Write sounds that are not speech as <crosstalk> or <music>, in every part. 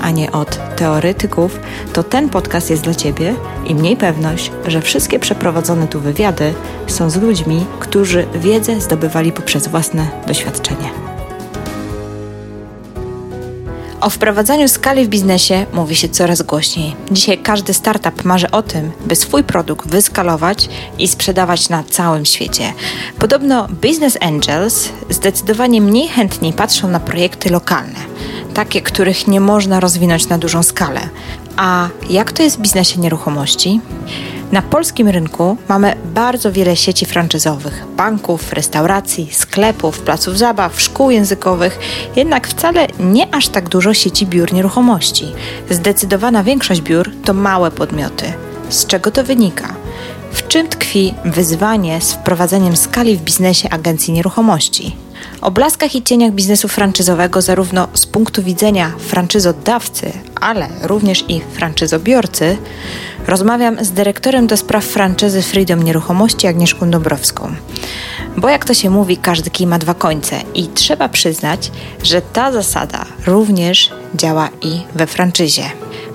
a nie od teoretyków, to ten podcast jest dla Ciebie i mniej pewność, że wszystkie przeprowadzone tu wywiady są z ludźmi, którzy wiedzę zdobywali poprzez własne doświadczenie. O wprowadzaniu skali w biznesie mówi się coraz głośniej. Dzisiaj każdy startup marzy o tym, by swój produkt wyskalować i sprzedawać na całym świecie. Podobno business angels zdecydowanie mniej chętniej patrzą na projekty lokalne, takie, których nie można rozwinąć na dużą skalę. A jak to jest w biznesie nieruchomości? Na polskim rynku mamy bardzo wiele sieci franczyzowych, banków, restauracji, sklepów, placów zabaw, szkół językowych, jednak wcale nie aż tak dużo sieci biur nieruchomości. Zdecydowana większość biur to małe podmioty. Z czego to wynika? W czym tkwi wyzwanie z wprowadzeniem skali w biznesie agencji nieruchomości? O blaskach i cieniach biznesu franczyzowego zarówno z punktu widzenia franczyzodawcy, ale również i franczyzobiorcy Rozmawiam z dyrektorem do spraw franczyzy Freedom Nieruchomości Agnieszką Dąbrowską. Bo jak to się mówi, każdy kij ma dwa końce i trzeba przyznać, że ta zasada również działa i we franczyzie.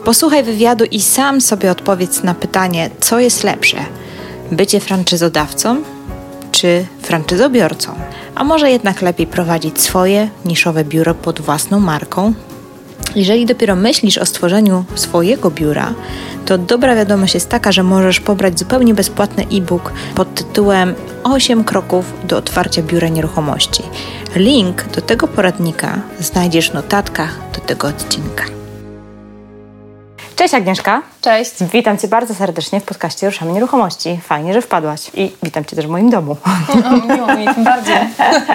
Posłuchaj wywiadu i sam sobie odpowiedz na pytanie, co jest lepsze: bycie franczyzodawcą czy franczyzobiorcą? A może jednak lepiej prowadzić swoje niszowe biuro pod własną marką? Jeżeli dopiero myślisz o stworzeniu swojego biura, to dobra wiadomość jest taka, że możesz pobrać zupełnie bezpłatny e-book pod tytułem 8 kroków do otwarcia biura nieruchomości. Link do tego poradnika znajdziesz w notatkach do tego odcinka. Cześć Agnieszka. Cześć. Witam Cię bardzo serdecznie w podcaście Ruszamy Nieruchomości. Fajnie, że wpadłaś i witam Cię też w moim domu. O, miło mi, tym bardziej.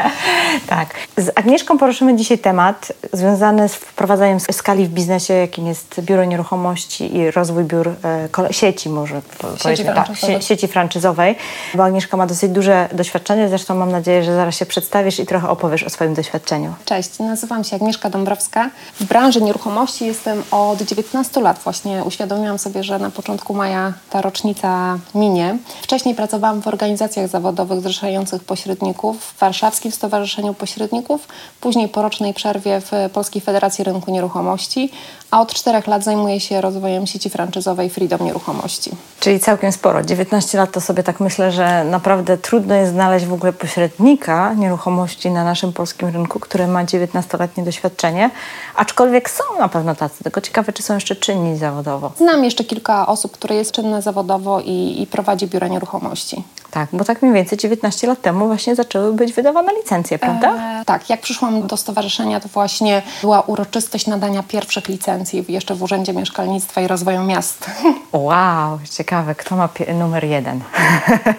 <laughs> tak. Z Agnieszką poruszymy dzisiaj temat związany z wprowadzaniem skali w biznesie, jakim jest biuro nieruchomości i rozwój biur e, sieci, może sieci, tak, sieci franczyzowej, bo Agnieszka ma dosyć duże doświadczenie, zresztą mam nadzieję, że zaraz się przedstawisz i trochę opowiesz o swoim doświadczeniu. Cześć, nazywam się Agnieszka Dąbrowska. W branży nieruchomości jestem od 19 lat właśnie. Uświadomiłam sobie, że na początku maja ta rocznica minie. Wcześniej pracowałam w organizacjach zawodowych zrzeszających pośredników, w Warszawskim Stowarzyszeniu Pośredników, później po rocznej przerwie w Polskiej Federacji Rynku Nieruchomości, a od czterech lat zajmuję się rozwojem sieci franczyzowej Freedom Nieruchomości. Czyli całkiem sporo. 19 lat to sobie tak myślę, że naprawdę trudno jest znaleźć w ogóle pośrednika nieruchomości na naszym polskim rynku, który ma 19-letnie doświadczenie, aczkolwiek są na pewno tacy, tylko ciekawe, czy są jeszcze czynni zawodowo. Znam jeszcze kilka osób, które jest czynne zawodowo i, i prowadzi biura nieruchomości. Tak, bo tak mniej więcej 19 lat temu właśnie zaczęły być wydawane licencje, prawda? E, tak, jak przyszłam do stowarzyszenia, to właśnie była uroczystość nadania pierwszych licencji jeszcze w Urzędzie Mieszkalnictwa i Rozwoju Miast. <laughs> Wow, ciekawe, kto ma numer jeden?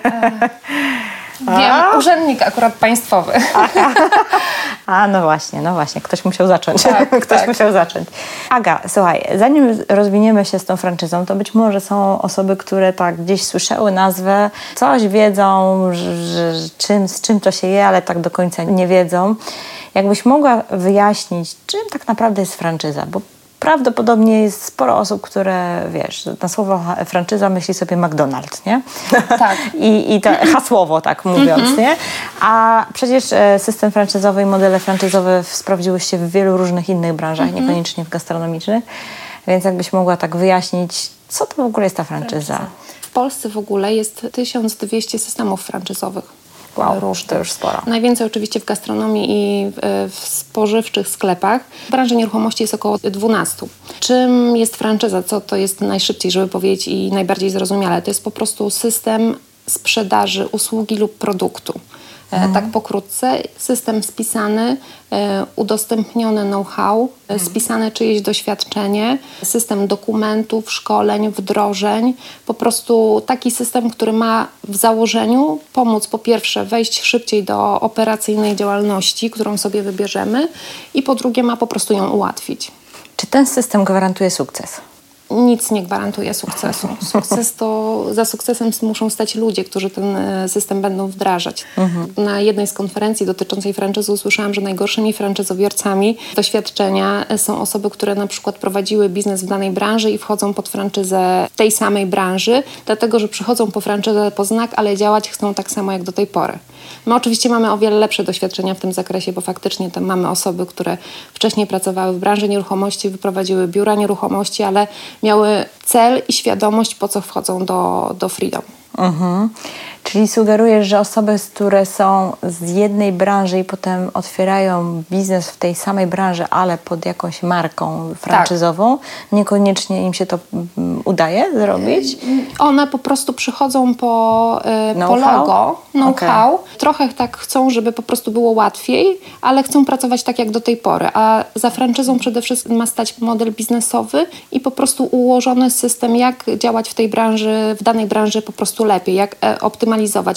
E, Wiem, A? urzędnik akurat państwowy. A, no właśnie, no właśnie, ktoś musiał zacząć. Tak, <laughs> ktoś tak. musiał zacząć. Aga, słuchaj, zanim rozwiniemy się z tą franczyzą, to być może są osoby, które tak gdzieś słyszały nazwę, coś wiedzą, że, czym, z czym to się je, ale tak do końca nie wiedzą. Jakbyś mogła wyjaśnić, czym tak naprawdę jest franczyza? Bo prawdopodobnie jest sporo osób, które, wiesz, na słowo franczyza myśli sobie McDonald's, nie? <laughs> Tak. I, i to hasłowo tak mówiąc, -hmm. nie? A przecież e, system franczyzowy i modele franczyzowe sprawdziły się w wielu różnych innych branżach, -hmm. niekoniecznie w gastronomicznych. Więc jakbyś mogła tak wyjaśnić, co to w ogóle jest ta franczyza? W Polsce w ogóle jest 1200 systemów franczyzowych. Wow, różnych. to już sporo. Najwięcej oczywiście w gastronomii i w spożywczych sklepach. W branży nieruchomości jest około 12. Czym jest franczyza? Co to jest najszybciej, żeby powiedzieć i najbardziej zrozumiale? To jest po prostu system sprzedaży usługi lub produktu. E, mhm. Tak pokrótce, system spisany, e, udostępnione know-how, e, mhm. spisane czyjeś doświadczenie, system dokumentów, szkoleń, wdrożeń. Po prostu taki system, który ma w założeniu pomóc po pierwsze wejść szybciej do operacyjnej działalności, którą sobie wybierzemy i po drugie ma po prostu ją ułatwić. Czy ten system gwarantuje sukces? Nic nie gwarantuje sukcesu. Sukces to, za sukcesem muszą stać ludzie, którzy ten e, system będą wdrażać. Mhm. Na jednej z konferencji dotyczącej franczyzy usłyszałam, że najgorszymi franczyzobiorcami doświadczenia są osoby, które na przykład prowadziły biznes w danej branży i wchodzą pod franczyzę tej samej branży, dlatego że przychodzą po franczyzę po znak, ale działać chcą tak samo jak do tej pory. My oczywiście mamy o wiele lepsze doświadczenia w tym zakresie, bo faktycznie tam mamy osoby, które wcześniej pracowały w branży nieruchomości, wyprowadziły biura nieruchomości, ale miały cel i świadomość, po co wchodzą do, do Freedom. Mhm. Czyli sugerujesz, że osoby, które są z jednej branży i potem otwierają biznes w tej samej branży, ale pod jakąś marką franczyzową, tak. niekoniecznie im się to mm, udaje zrobić? One po prostu przychodzą po, y, po logo, know-how. Okay. Trochę tak chcą, żeby po prostu było łatwiej, ale chcą pracować tak jak do tej pory. A za franczyzą przede wszystkim ma stać model biznesowy i po prostu ułożony system, jak działać w tej branży, w danej branży po prostu lepiej, jak e,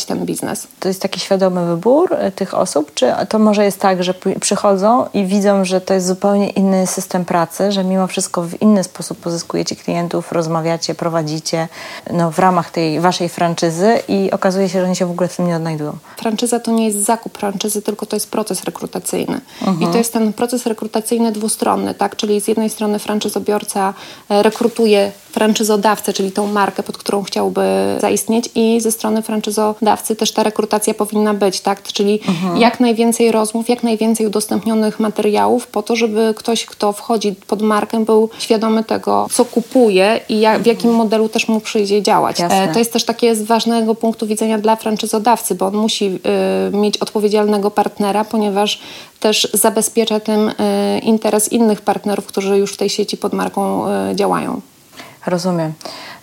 ten biznes. To jest taki świadomy wybór e, tych osób, czy to może jest tak, że przychodzą i widzą, że to jest zupełnie inny system pracy, że mimo wszystko w inny sposób pozyskujecie klientów, rozmawiacie, prowadzicie no, w ramach tej waszej franczyzy i okazuje się, że oni się w ogóle w tym nie odnajdują. Franczyza to nie jest zakup franczyzy, tylko to jest proces rekrutacyjny. Mhm. I to jest ten proces rekrutacyjny dwustronny, tak? Czyli z jednej strony franczyzobiorca e, rekrutuje franczyzodawcę, czyli tą markę, pod którą chciałby zaistnieć i ze strony franczyzodawcy też ta rekrutacja powinna być, tak? Czyli mhm. jak najwięcej rozmów, jak najwięcej udostępnionych materiałów po to, żeby ktoś, kto wchodzi pod markę był świadomy tego, co kupuje i jak, w jakim modelu też mu przyjdzie działać. E, to jest też takie z ważnego punktu widzenia dla franczyzodawcy, bo on musi y, mieć odpowiedzialnego partnera, ponieważ też zabezpiecza tym y, interes innych partnerów, którzy już w tej sieci pod marką y, działają. Rozumiem.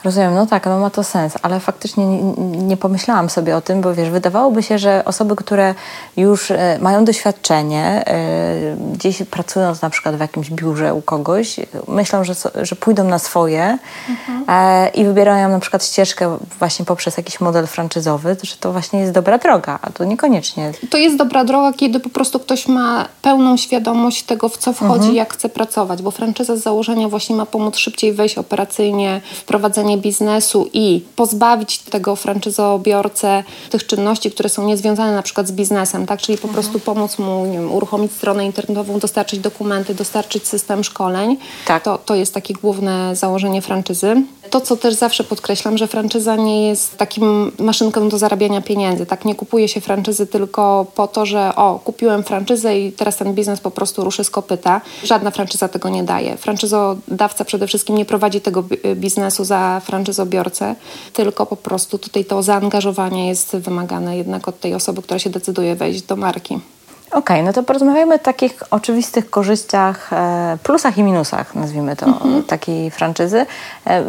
Rozumiem, no tak, no ma to sens, ale faktycznie nie, nie, pomyślałam sobie o tym, bo wiesz, wydawałoby się, że osoby, które już e, mają doświadczenie, e, gdzieś pracując na przykład w jakimś biurze u kogoś, myślą, że, że pójdą na swoje mhm. e, i wybierają na przykład ścieżkę właśnie poprzez jakiś model franczyzowy, że to właśnie jest dobra droga, a to niekoniecznie. To jest dobra droga, kiedy po prostu ktoś ma pełną świadomość tego, w co wchodzi, mhm. jak chce pracować, bo franczyza z założenia właśnie ma pomóc szybciej wejść operacyjnie w prowadzenie biznesu i pozbawić tego franczyzobiorcę tych czynności, które są niezwiązane na przykład z biznesem, tak? czyli po mhm. prostu pomóc mu nie wiem, uruchomić stronę internetową, dostarczyć dokumenty, dostarczyć system szkoleń. Tak. To, to jest takie główne założenie franczyzy. To, co też zawsze podkreślam, że franczyza nie jest takim maszynką do zarabiania pieniędzy. Tak, nie kupuje się franczyzy tylko po to, że o, kupiłem franczyzę i teraz ten biznes po prostu ruszy z kopyta. Żadna franczyza tego nie daje. Franczyzodawca przede wszystkim nie prowadzi tego biznesu za franczyzobiorcę, tylko po prostu tutaj to zaangażowanie jest wymagane jednak od tej osoby, która się decyduje wejść do marki. Okej, okay, no to porozmawiajmy o takich oczywistych korzyściach, e, plusach i minusach, nazwijmy to, mm-hmm. takiej franczyzy. E,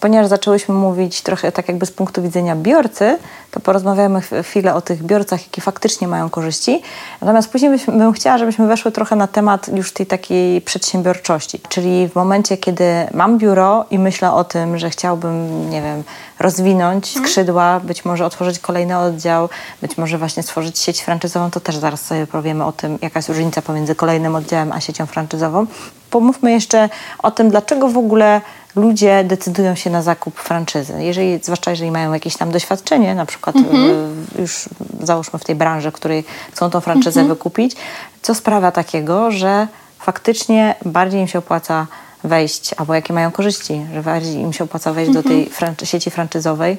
ponieważ zaczęłyśmy mówić trochę tak jakby z punktu widzenia biorcy, to porozmawiamy chwilę o tych biorcach, jakie faktycznie mają korzyści. Natomiast później bym chciała, żebyśmy weszły trochę na temat już tej takiej przedsiębiorczości. Czyli w momencie, kiedy mam biuro i myślę o tym, że chciałbym, nie wiem, rozwinąć mhm. skrzydła, być może otworzyć kolejny oddział, być może właśnie stworzyć sieć franczyzową, to też zaraz sobie powiemy o tym, jaka jest różnica pomiędzy kolejnym oddziałem a siecią franczyzową. Pomówmy jeszcze o tym, dlaczego w ogóle ludzie decydują się na zakup franczyzy. Jeżeli, zwłaszcza jeżeli mają jakieś tam doświadczenie, na przykład mhm. już załóżmy w tej branży, w której chcą tą franczyzę mhm. wykupić, co sprawia takiego, że faktycznie bardziej im się opłaca wejść, albo jakie mają korzyści, że bardziej im się opłaca wejść mhm. do tej franczy sieci franczyzowej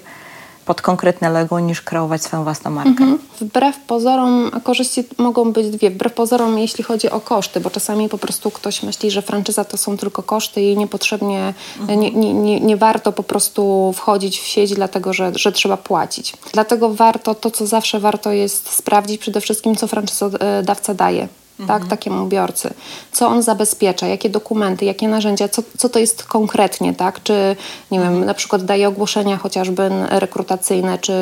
pod konkretne logo niż kreować swoją własną markę. Mhm. Wbrew pozorom korzyści mogą być dwie. Wbrew pozorom jeśli chodzi o koszty, bo czasami po prostu ktoś myśli, że franczyza to są tylko koszty i niepotrzebnie, mhm. nie, nie, nie, nie, warto po prostu wchodzić w sieć, dlatego że, że trzeba płacić. Dlatego warto, to co zawsze warto jest sprawdzić przede wszystkim, co franczyzodawca daje tak, mhm. takiemu biorcy. Co on zabezpiecza, jakie dokumenty, jakie narzędzia, co, co to jest konkretnie, tak? Czy, nie wiem, na przykład daje ogłoszenia chociażby rekrutacyjne, czy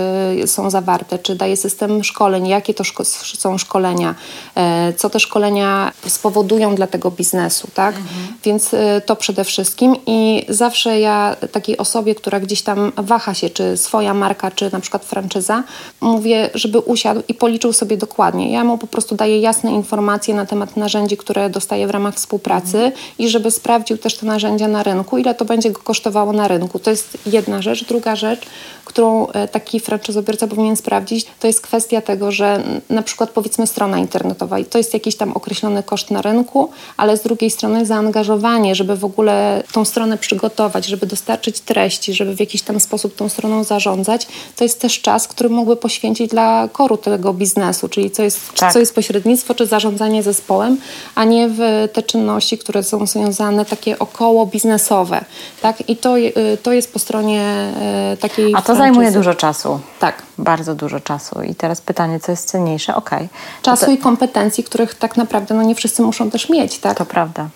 są zawarte, czy daje system szkoleń, jakie to szko są szkolenia, e, co te szkolenia spowodują dla tego biznesu, tak? Mhm. Więc e, to przede wszystkim i zawsze ja takiej osobie, która gdzieś tam waha się, czy swoja marka, czy na przykład franczyza, mówię, żeby usiadł i policzył sobie dokładnie. Ja mu po prostu daję jasne informacje, informacje na temat narzędzi, które dostaje w ramach współpracy i żeby sprawdził też te narzędzia na rynku, ile to będzie go kosztowało na rynku. To jest jedna rzecz. Druga rzecz, którą e, taki franczyzobiorca powinien sprawdzić, to jest kwestia tego, że na przykład powiedzmy strona internetowa i to jest jakiś tam określony koszt na rynku, ale z drugiej strony zaangażowanie, żeby w ogóle tą stronę przygotować, żeby dostarczyć treści, żeby w jakiś tam sposób tą stroną zarządzać, to jest też czas, który mógłby poświęcić dla koru tego biznesu, czyli co jest, tak. co jest pośrednictwo, czy zarządzanie zespołem, a nie w te czynności, które są związane takie około biznesowe. Tak? I to, y, to jest po stronie e, takiej A to zajmuje dużo czasu. Tak. Bardzo dużo czasu. I teraz pytanie, co jest cenniejsze? Okej. Okay. Czasu to... i kompetencji, których tak naprawdę no, nie wszyscy muszą też mieć. Tak? To prawda.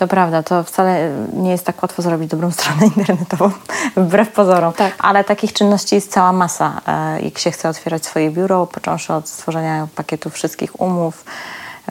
To prawda, to wcale nie jest tak łatwo zrobić dobrą <laughs> stronę internetową, wbrew pozorom. Tak. Ale takich czynności jest cała masa. E, jak się chce otwierać swoje biuro, począwszy od stworzenia pakietu wszystkich umów,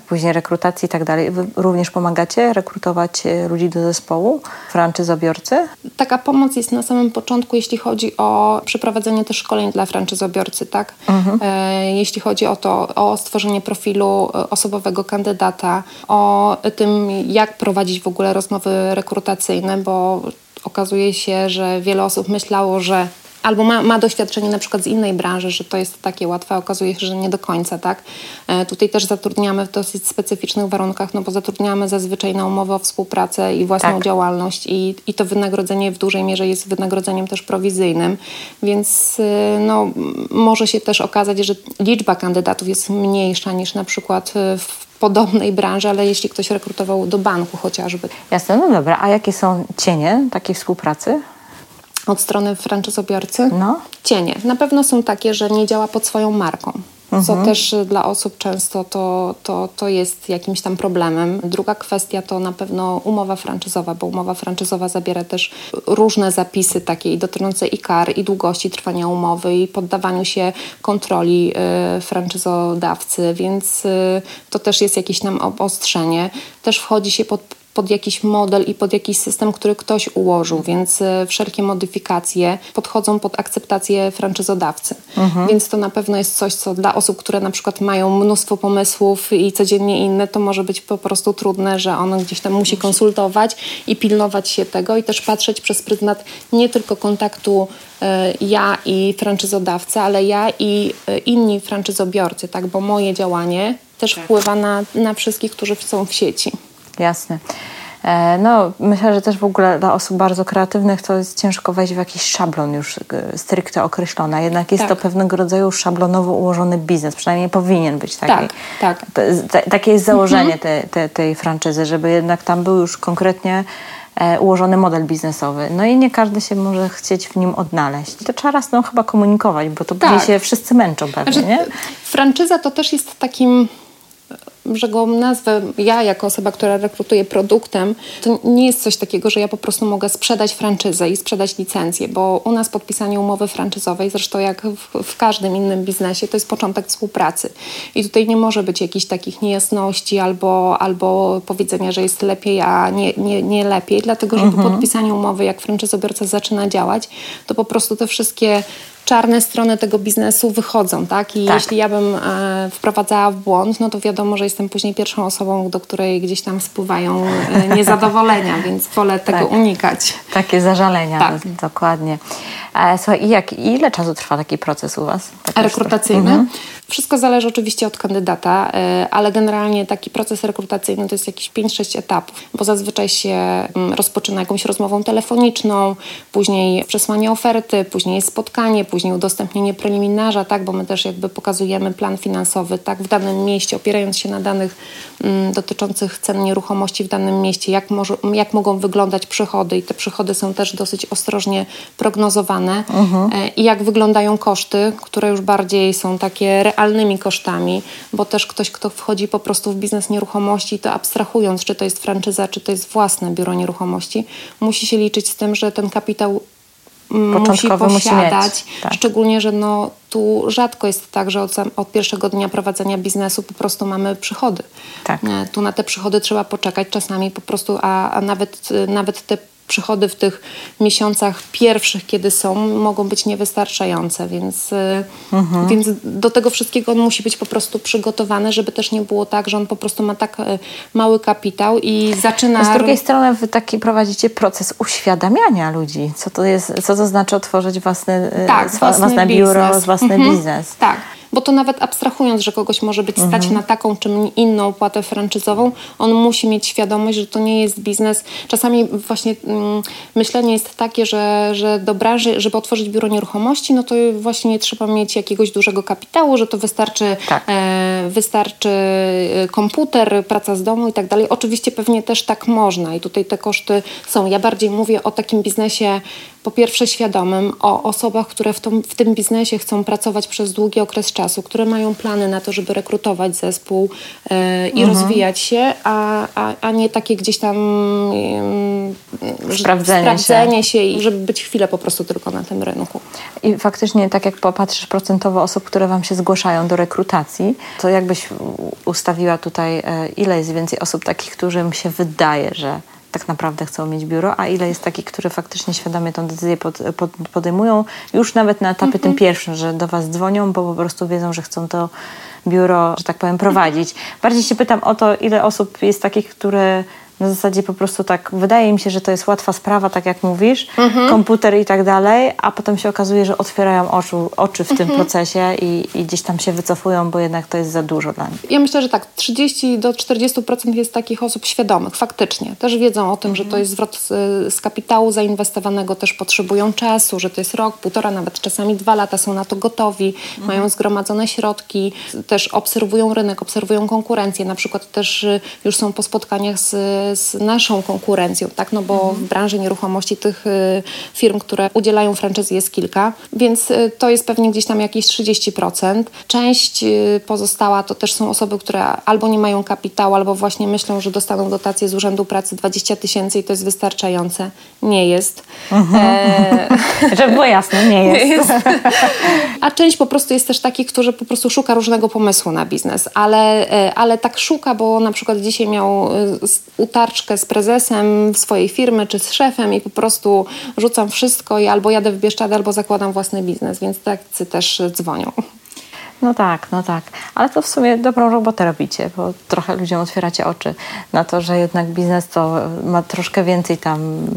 później rekrutacji i tak dalej. Wy również pomagacie rekrutować e, ludzi do zespołu, franczyzobiorcy? Taka pomoc jest na samym początku, jeśli chodzi o przeprowadzenie też szkoleń dla franczyzobiorcy, tak? Mhm. E, jeśli chodzi o to, o stworzenie profilu e, osobowego kandydata, o tym, jak prowadzić w ogóle rozmowy rekrutacyjne, bo okazuje się, że wiele osób myślało, że albo ma, ma doświadczenie na przykład z innej branży, że to jest takie łatwe, okazuje się, że nie do końca, tak? E, tutaj też zatrudniamy w dosyć specyficznych warunkach, no bo zatrudniamy zazwyczaj na umowę o współpracę i własną tak. działalność i, i to wynagrodzenie w dużej mierze jest wynagrodzeniem też prowizyjnym, więc y, no, może się też okazać, że liczba kandydatów jest mniejsza niż na przykład y, w podobnej branży, ale jeśli ktoś rekrutował do banku chociażby. Jasne, no dobra. A jakie są cienie takiej współpracy? Od strony franczyzobiorcy? No. Cienie. Na pewno są takie, że nie działa pod swoją marką. Mhm. Co też dla osób często to, to, to jest jakimś tam problemem. Druga kwestia to na pewno umowa franczyzowa, bo umowa franczyzowa zabiera też różne zapisy takie dotyczące i kar, i długości trwania umowy, i poddawaniu się kontroli y, franczyzodawcy, więc y, to też jest jakieś tam obostrzenie. Też wchodzi się pod pod jakiś model i pod jakiś system, który ktoś ułożył, więc e, wszelkie modyfikacje podchodzą pod akceptację franczyzodawcy. Mhm. Więc to na pewno jest coś, co dla osób, które na przykład mają mnóstwo pomysłów i codziennie inne, to może być po prostu trudne, że ono gdzieś tam musi konsultować i pilnować się tego i też patrzeć przez pryzmat nie tylko kontaktu e, ja i franczyzodawca, ale ja i e, inni franczyzobiorcy, tak? bo moje działanie też tak. wpływa na, na wszystkich, którzy są w sieci. Jasne. No, myślę, że też w ogóle dla osób bardzo kreatywnych to jest ciężko wejść w jakiś szablon już e, stricte określony. Jednak jest tak. to pewnego rodzaju szablonowo ułożony biznes. Przynajmniej powinien być taki. Tak, tak. Takie jest założenie mhm. te, te, tej franczyzy, żeby jednak tam był już konkretnie e, ułożony model biznesowy. No i nie każdy się może chcieć w nim odnaleźć. To trzeba raz no, chyba komunikować, bo to tak. się wszyscy męczą pewnie, znaczy, nie? Franczyza to też jest takim że go nazwę ja jako osoba, która rekrutuje produktem, to nie jest coś takiego, że ja po prostu mogę sprzedać franczyzę i sprzedać licencję, bo u nas podpisanie umowy franczyzowej, zresztą jak w, w każdym innym biznesie, to jest początek współpracy. I tutaj nie może być jakichś takich niejasności albo, albo powiedzenia, że jest lepiej, a nie, nie, nie lepiej, dlatego że mhm. po podpisaniu umowy, jak franczyzobiorca zaczyna działać, to po prostu te wszystkie czarne strony tego biznesu wychodzą, tak? I tak. jeśli ja bym e, wprowadzała w błąd, no to wiadomo, że jestem później pierwszą osobą, do której gdzieś tam spływają e, niezadowolenia, <laughs> więc wolę tego tak. unikać. Takie zażalenia, tak. dokładnie. E, słuchaj, i jak, ile czasu trwa taki proces u Was? Taki Rekrutacyjny? Mhm. Wszystko zależy oczywiście od kandydata, e, ale generalnie taki proces rekrutacyjny to jest jakieś 5-6 etapów, bo zazwyczaj się mm, rozpoczyna jakąś rozmową telefoniczną, później przesłanie oferty, później jest spotkanie, później udostępnienie preliminarza, tak, bo my też jakby pokazujemy plan finansowy, tak, w danym mieście, opierając się na danych mm, dotyczących cen nieruchomości w danym mieście, jak, może, jak mogą wyglądać przychody i te przychody są też dosyć ostrożnie prognozowane uh mhm. -huh. E, i jak wyglądają koszty, które już bardziej są takie realnymi kosztami, bo też ktoś, kto wchodzi po prostu w biznes nieruchomości, to abstrahując, czy to jest franczyza, czy to jest własne biuro nieruchomości, musi się liczyć z tym, że ten kapitał mm, musi posiadać. Musi tak. Szczególnie, że no, tu rzadko jest tak, że od, od, pierwszego dnia prowadzenia biznesu po prostu mamy przychody. Tak. Tu na te przychody trzeba poczekać czasami po prostu, a, a nawet, nawet te przychody w tych miesiącach pierwszych, kiedy są, mogą być niewystarczające, więc, mhm. więc do tego wszystkiego on musi być po prostu przygotowany, żeby też nie było tak, że on po prostu ma tak mały kapitał i zaczyna... Z drugiej strony wy taki prowadzicie proces uświadamiania ludzi. Co to jest, co to znaczy otworzyć własny, tak, własne, własne biuro, własny mhm. biznes. Tak bo to nawet abstrahując, że kogoś może być stać mhm. na taką czy inną opłatę franczyzową, on musi mieć świadomość, że to nie jest biznes. Czasami właśnie mm, myślenie jest takie, że, że do branży, żeby otworzyć biuro nieruchomości, no to właśnie nie trzeba mieć jakiegoś dużego kapitału, że to wystarczy, tak. e, wystarczy e, komputer, praca z domu i tak dalej. Oczywiście pewnie też tak można i tutaj te koszty są. Ja bardziej mówię o takim biznesie po pierwsze świadomym, o osobach, które w, w tym biznesie chcą pracować przez długi okres czasu, które mają plany na to, żeby rekrutować zespół e, i mhm. rozwijać się, a, a, a nie takie gdzieś tam e, sprawdzenie, sprawdzenie się. się i żeby być chwilę po prostu tylko na tym rynku. I faktycznie, tak jak popatrzysz procentowo osób, które Wam się zgłaszają do rekrutacji, to jakbyś ustawiła tutaj, e, ile jest więcej osób takich, którym się wydaje, że tak naprawdę chcą mieć biuro, a ile jest takich, które faktycznie świadomie tę decyzję pod, pod, podejmują już nawet na etapie mm -hmm. tym pierwszym, że do Was dzwonią, bo po prostu wiedzą, że chcą to biuro, że tak powiem, prowadzić. Bardziej się pytam o to, ile osób jest takich, które na zasadzie po prostu tak, wydaje mi się, że to jest łatwa sprawa, tak jak mówisz, mhm. komputer i tak dalej, a potem się okazuje, że otwierają oczu, oczy w mhm. tym procesie i, i, gdzieś tam się wycofują, bo jednak to jest za dużo dla nich. Ja myślę, że tak, 30 do 40% jest takich osób świadomych, faktycznie. Też wiedzą o tym, mhm. że to mhm. jest zwrot z, z, kapitału zainwestowanego, też potrzebują czasu, że to jest rok, półtora, nawet czasami dwa lata, są na to gotowi, mhm. mają zgromadzone środki, też obserwują rynek, obserwują konkurencję, na przykład też y, już są po spotkaniach z z naszą konkurencją, tak? No bo mhm. w branży nieruchomości tych y, firm, które udzielają franczyzy jest kilka, więc y, to jest pewnie gdzieś tam jakieś 30%. Część y, pozostała to też są osoby, które albo nie mają kapitału, albo właśnie myślą, że dostaną dotację z Urzędu Pracy 20 tysięcy i to jest wystarczające. Nie jest. Mhm. E... <laughs> Żeby było jasne, nie <laughs> jest. nie jest. A część po prostu jest też takich, którzy po prostu szuka różnego pomysłu na biznes, ale, e, ale tak szuka, bo na przykład dzisiaj miał utarczkę z prezesem swojej firmy czy z szefem i po prostu rzucam wszystko i albo jadę w Bieszczady, albo zakładam własny biznes, więc tacy też dzwonią. No tak, no tak. Ale to w sumie dobrą robotę robicie, bo trochę ludziom otwieracie oczy na to, że jednak biznes to ma troszkę więcej tam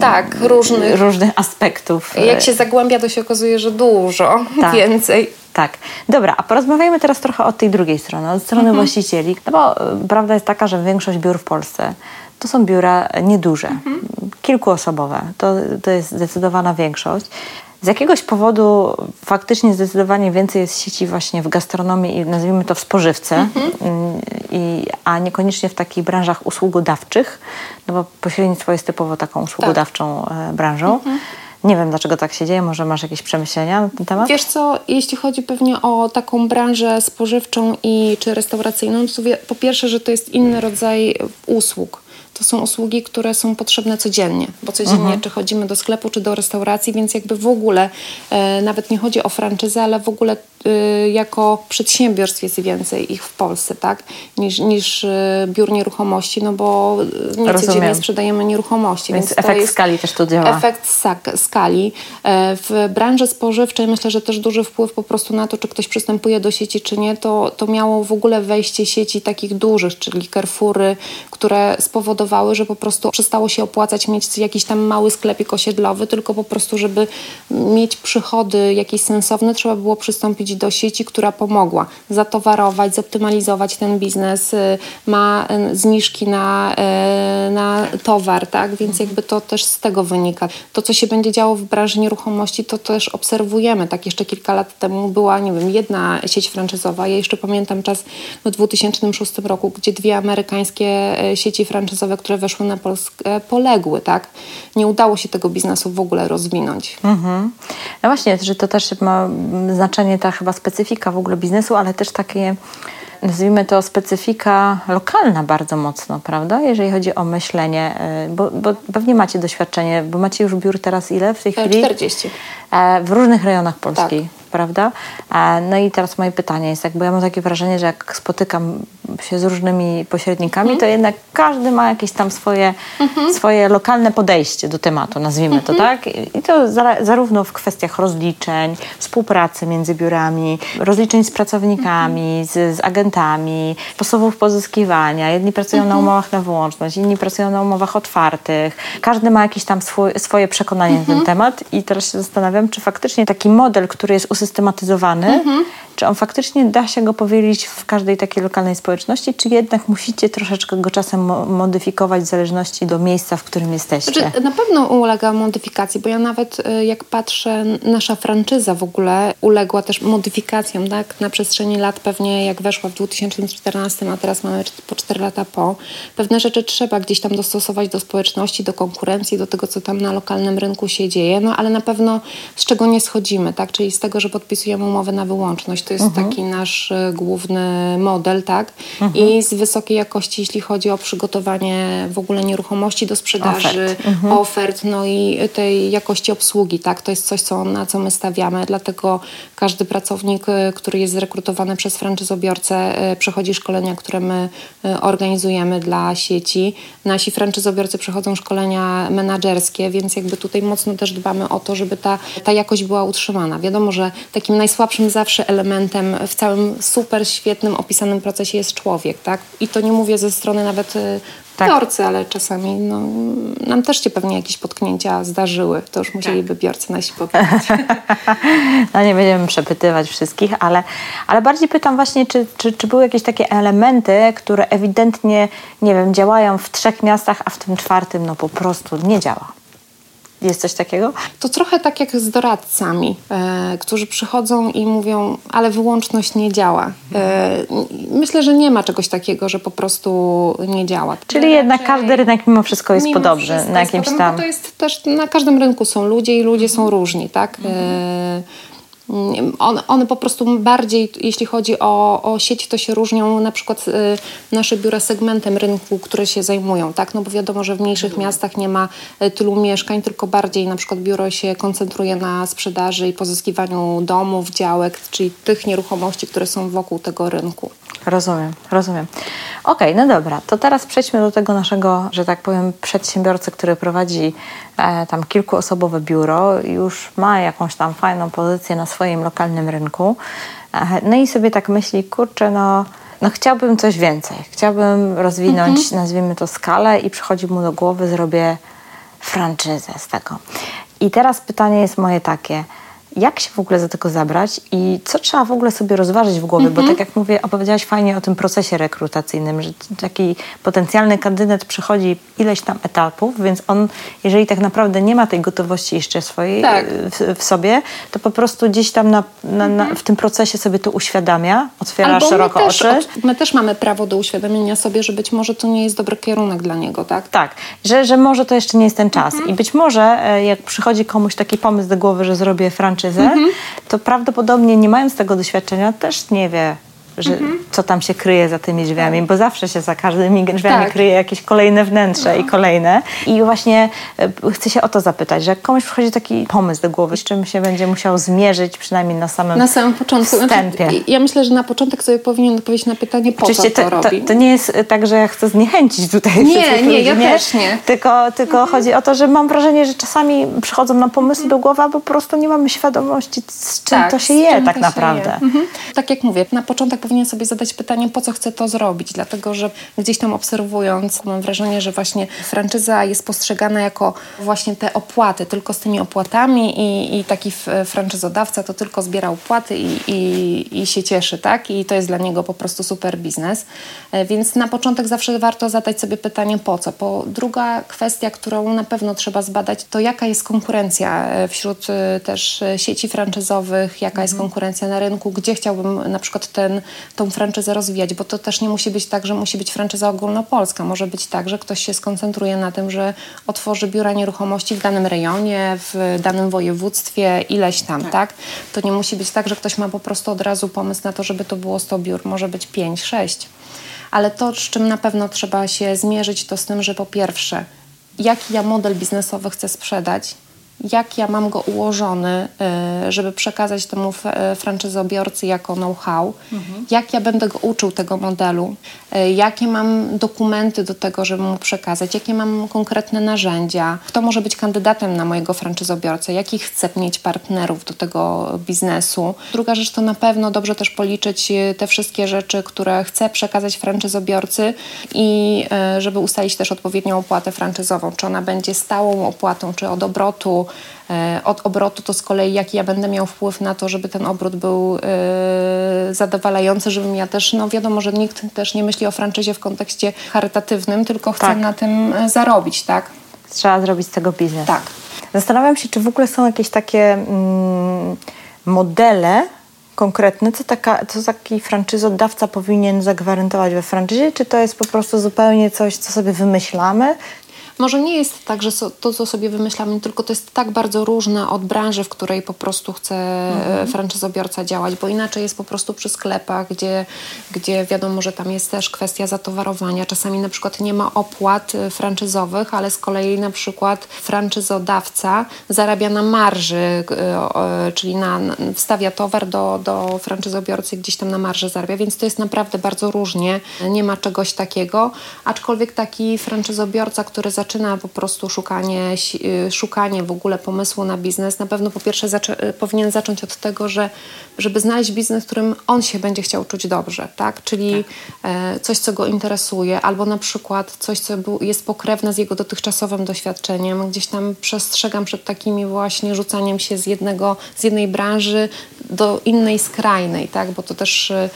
tak, różnych, różnych aspektów. Jak się zagłębia, to się okazuje, że dużo tak. <laughs> więcej. Tak. Dobra, a porozmawiajmy teraz trochę od tej drugiej strony, od strony mhm. właścicieli. No bo e, prawda jest taka, że większość biur w Polsce to są biura nieduże, mhm. kilkuosobowe. To, to jest zdecydowana większość. Z jakiegoś powodu faktycznie zdecydowanie więcej jest sieci właśnie w gastronomii i nazwijmy to w spożywce, mhm. i, a niekoniecznie w takich branżach usługodawczych, no bo pośrednictwo jest typowo taką usługodawczą tak. branżą. Mhm. Nie wiem, dlaczego tak się dzieje. Może masz jakieś przemyślenia na ten temat? Wiesz co, jeśli chodzi pewnie o taką branżę spożywczą i czy restauracyjną, to po pierwsze, że to jest inny rodzaj usług to są usługi, które są potrzebne codziennie, bo codziennie mhm. czy chodzimy do sklepu, czy do restauracji, więc jakby w ogóle e, nawet nie chodzi o franczyzę, ale w ogóle jako przedsiębiorstw jest więcej ich w Polsce, tak, niż, niż e, biur nieruchomości, no bo nie Rozumiem. codziennie sprzedajemy nieruchomości. Więc, więc efekt skali też tu działa. Efekt skali. E, w branży spożywczej myślę, że też duży wpływ po prostu na to, czy ktoś przystępuje do sieci, czy nie, to, to miało w ogóle wejście sieci takich dużych, czyli Carrefoury, które spowodowały spowodowały, że po prostu przestało się opłacać mieć jakiś tam mały sklepik osiedlowy, tylko po prostu, żeby mieć przychody jakieś sensowne, trzeba było przystąpić do sieci, która pomogła zatowarować, zoptymalizować ten biznes, y, ma y, zniżki na, y, na towar, tak? Więc jakby to też z tego wynika. To, co się będzie działo w branży nieruchomości, to też obserwujemy. Tak jeszcze kilka lat temu była, nie wiem, jedna sieć franczyzowa. Ja jeszcze pamiętam czas w 2006 roku, gdzie dwie amerykańskie sieci franczyzowe które weszły na Polskę, poległy, tak? Nie udało się tego biznesu w ogóle rozwinąć. Mhm. No właśnie, że to też ma znaczenie ta chyba specyfika w ogóle biznesu, ale też takie nazwijmy to specyfika lokalna bardzo mocno, prawda? Jeżeli chodzi o myślenie, y, bo, bo pewnie macie doświadczenie, bo macie już biur teraz ile w tej chwili? 40. E, w różnych rejonach Polski. Tak prawda? No i teraz moje pytanie jest, jakby ja mam takie wrażenie, że jak spotykam się z różnymi pośrednikami, mhm. to jednak każdy ma jakieś tam swoje, mhm. swoje lokalne podejście do tematu, nazwijmy to tak. I to za, zarówno w kwestiach rozliczeń, współpracy między biurami, rozliczeń z pracownikami, z, z agentami, sposobów pozyskiwania. Jedni pracują na umowach na wyłączność, inni pracują na umowach otwartych. Każdy ma jakieś tam swój, swoje przekonanie na ten temat i teraz się zastanawiam, czy faktycznie taki model, który jest usystematyzowany, czy on faktycznie da się go powielić w każdej takiej lokalnej społeczności, czy jednak musicie troszeczkę go czasem modyfikować w zależności do miejsca, w którym jesteście? Znaczy, na pewno ulega modyfikacji, bo ja nawet y, jak patrzę, nasza franczyza w ogóle uległa też modyfikacjom, tak? Na przestrzeni lat pewnie jak weszła w 2014, a teraz mamy po 4 lata po, pewne rzeczy trzeba gdzieś tam dostosować do społeczności, do konkurencji, do tego, co tam na lokalnym rynku się dzieje, no ale na pewno z czego nie schodzimy, tak? Czyli z tego, że podpisujemy umowę na wyłączność. To jest mhm. taki nasz y, główny model, tak? Mhm. I z wysokiej jakości, jeśli chodzi o przygotowanie w ogóle nieruchomości do sprzedaży, ofert, mhm. ofert no i tej jakości obsługi, tak? To jest coś, co, na co my stawiamy, dlatego każdy pracownik, y, który jest zrekrutowany przez franczyzobiorcę, y, przechodzi szkolenia, które my organizujemy dla sieci. Nasi franczyzobiorcy przechodzą szkolenia menedżerskie, więc jakby tutaj mocno też dbamy o to, żeby ta, ta jakość była utrzymana. Wiadomo, że takim najsłabszym zawsze elementem w całym super świetnym opisanym procesie jest człowiek, tak? I to nie mówię ze strony nawet y, tak. biorcy, ale czasami no, nam też się pewnie jakieś potknięcia zdarzyły. To już musieliby tak. biorcy nasi powiedzieć. <laughs> no nie będziemy przepytywać wszystkich, ale, ale bardziej pytam właśnie, czy, czy, czy były jakieś takie elementy, które ewidentnie, nie wiem, działają w trzech miastach, a w tym czwartym no po prostu nie działa. Jest coś takiego? To trochę tak jak z doradcami, e, którzy przychodzą i mówią, ale wyłączność nie działa. E, myślę, że nie ma czegoś takiego, że po prostu nie działa. Czyli Raczej, jednak każdy rynek mimo wszystko jest mimo podobny. Wszystko na jakimś tam... To jest też, na każdym rynku są ludzie i ludzie są różni, tak? E, one, one po prostu bardziej, jeśli chodzi o, o sieć, to się różnią na przykład y, nasze biura segmentem rynku, które się zajmują, tak? No bo wiadomo, że w mniejszych mhm. miastach nie ma y, tylu mieszkań, tylko bardziej na przykład biuro się koncentruje na sprzedaży i pozyskiwaniu domów, działek, czyli tych nieruchomości, które są wokół tego rynku. Rozumiem, rozumiem. Okej, okay, no dobra, to teraz przejdźmy do tego naszego, że tak powiem, przedsiębiorcy, który prowadzi e, tam kilkuosobowe biuro, już ma jakąś tam fajną pozycję na swoim lokalnym rynku. E, no i sobie tak myśli, kurczę, no, no chciałbym coś więcej. Chciałbym rozwinąć, mhm. nazwijmy to, skalę i przychodzi mu do głowy, zrobię franczyzę z tego. I teraz pytanie jest moje takie – jak się w ogóle za tego zabrać i co trzeba w ogóle sobie rozważyć w głowie, mm -hmm. bo mhm. tak jak mówię, opowiedziałaś fajnie o tym procesie rekrutacyjnym, że taki potencjalny kandydat przychodzi ileś tam etapów, więc on, jeżeli tak naprawdę nie ma tej gotowości jeszcze swojej tak. w, w, sobie, to po prostu gdzieś tam na, na, mm -hmm. na, mhm. w tym procesie sobie to uświadamia, otwiera Albo szeroko my też, oczy. my też mamy prawo do uświadomienia sobie, że być może to nie jest dobry kierunek dla niego, tak? Tak, że, że może to jeszcze nie jest ten czas mm -hmm. i być może e, jak przychodzi komuś taki pomysł do głowy, że zrobię franczyzę, franczyzę, to prawdopodobnie nie mając tego doświadczenia też nie wie, że, mhm. co tam się kryje za tymi drzwiami, bo zawsze się za każdymi drzwiami tak. kryje jakieś kolejne wnętrze no. i kolejne. I właśnie e, chcę się o to zapytać, że jak komuś przychodzi taki pomysł do głowy, z czym się będzie musiał zmierzyć przynajmniej na samym Na samym początku. Znaczy, wstępie. Znaczy, ja myślę, że na początek sobie powinien odpowiedzieć na pytanie, po Oczywiście co to, to robi. To, to, nie jest tak, że ja chcę zniechęcić tutaj Nie, nie, ja nie, też nie. Tylko, tylko mhm. chodzi o to, że mam wrażenie, że czasami przychodzą na pomysły mhm. do głowy, a po prostu nie mamy świadomości, z czym tak, to się je tak naprawdę. Je. Mhm. Tak jak mówię, na początek powinien sobie zadać pytanie, po co chcę to zrobić, dlatego że gdzieś tam obserwując, mam wrażenie, że właśnie franczyza jest postrzegana jako właśnie te opłaty, tylko z tymi opłatami i, i taki franczyzodawca to tylko zbiera opłaty i, i, i się cieszy, tak? I to jest dla niego po prostu super biznes. E, więc na początek zawsze warto zadać sobie pytanie, po co? Po druga kwestia, którą na pewno trzeba zbadać, to jaka jest konkurencja e, wśród e, też sieci franczyzowych, jaka jest mhm. konkurencja na rynku, gdzie chciałbym na przykład ten, tą franczyzę rozwijać, bo to też nie musi być tak, że musi być franczyza ogólnopolska. Może być tak, że ktoś się skoncentruje na tym, że otworzy biura nieruchomości w danym rejonie, w danym województwie, ileś tam, tak? tak? To nie musi być tak, że ktoś ma po prostu od razu pomysł na to, żeby to było 100 biur, może być 5, 6. Ale to, z czym na pewno trzeba się zmierzyć, to z tym, że po pierwsze, jaki ja model biznesowy chcę sprzedać, jak ja mam go ułożony, y, żeby przekazać temu franczyzobiorcy jako know-how, mhm. jak ja będę go uczył tego modelu, y, jakie mam dokumenty do tego, żeby mu przekazać, jakie mam konkretne narzędzia, kto może być kandydatem na mojego franczyzobiorcę, jakich chcę mieć partnerów do tego biznesu. Druga rzecz to na pewno dobrze też policzyć te wszystkie rzeczy, które chcę przekazać franczyzobiorcy i żeby ustalić też odpowiednią opłatę franczyzową, czy ona będzie stałą opłatą, czy od obrotu, E, od obrotu, to z kolei jaki ja będę miał wpływ na to, żeby ten obrót był e, zadowalający, żebym ja też, no wiadomo, że nikt też nie myśli o franczyzie w kontekście charytatywnym, tylko chce tak. na tym e, zarobić, tak? Trzeba zrobić z tego biznes. Tak. Zastanawiam się, czy w ogóle są jakieś takie mm, modele, konkretne, co, taka, co taki franczyzodawca powinien zagwarantować we franczyzie, czy to jest po prostu zupełnie coś, co sobie wymyślamy, może nie jest tak, że to, co sobie wymyślamy, tylko to jest tak bardzo różne od branży, w której po prostu chce mhm. franczyzobiorca działać, bo inaczej jest po prostu przy sklepach, gdzie, gdzie wiadomo, że tam jest też kwestia zatowarowania. Czasami na przykład nie ma opłat e, franczyzowych, ale z kolei na przykład franczyzodawca zarabia na marży, e, czyli na, wstawia towar do, do franczyzobiorcy gdzieś tam na marży zarabia, więc to jest naprawdę bardzo różnie. Nie ma czegoś takiego, aczkolwiek taki franczyzobiorca, który zaczyna zaczyna po prostu szukanie, y, szukanie w ogóle pomysłu na biznes, na pewno po pierwsze zaczę y, powinien zacząć od tego, że żeby znaleźć biznes, w którym on się będzie chciał czuć dobrze, tak? Czyli tak. E, coś, co go interesuje, albo na przykład coś, co jest pokrewne z jego dotychczasowym doświadczeniem. Gdzieś tam przestrzegam przed takimi właśnie rzucaniem się z, jednego, z jednej branży do innej skrajnej, tak? Bo to też e,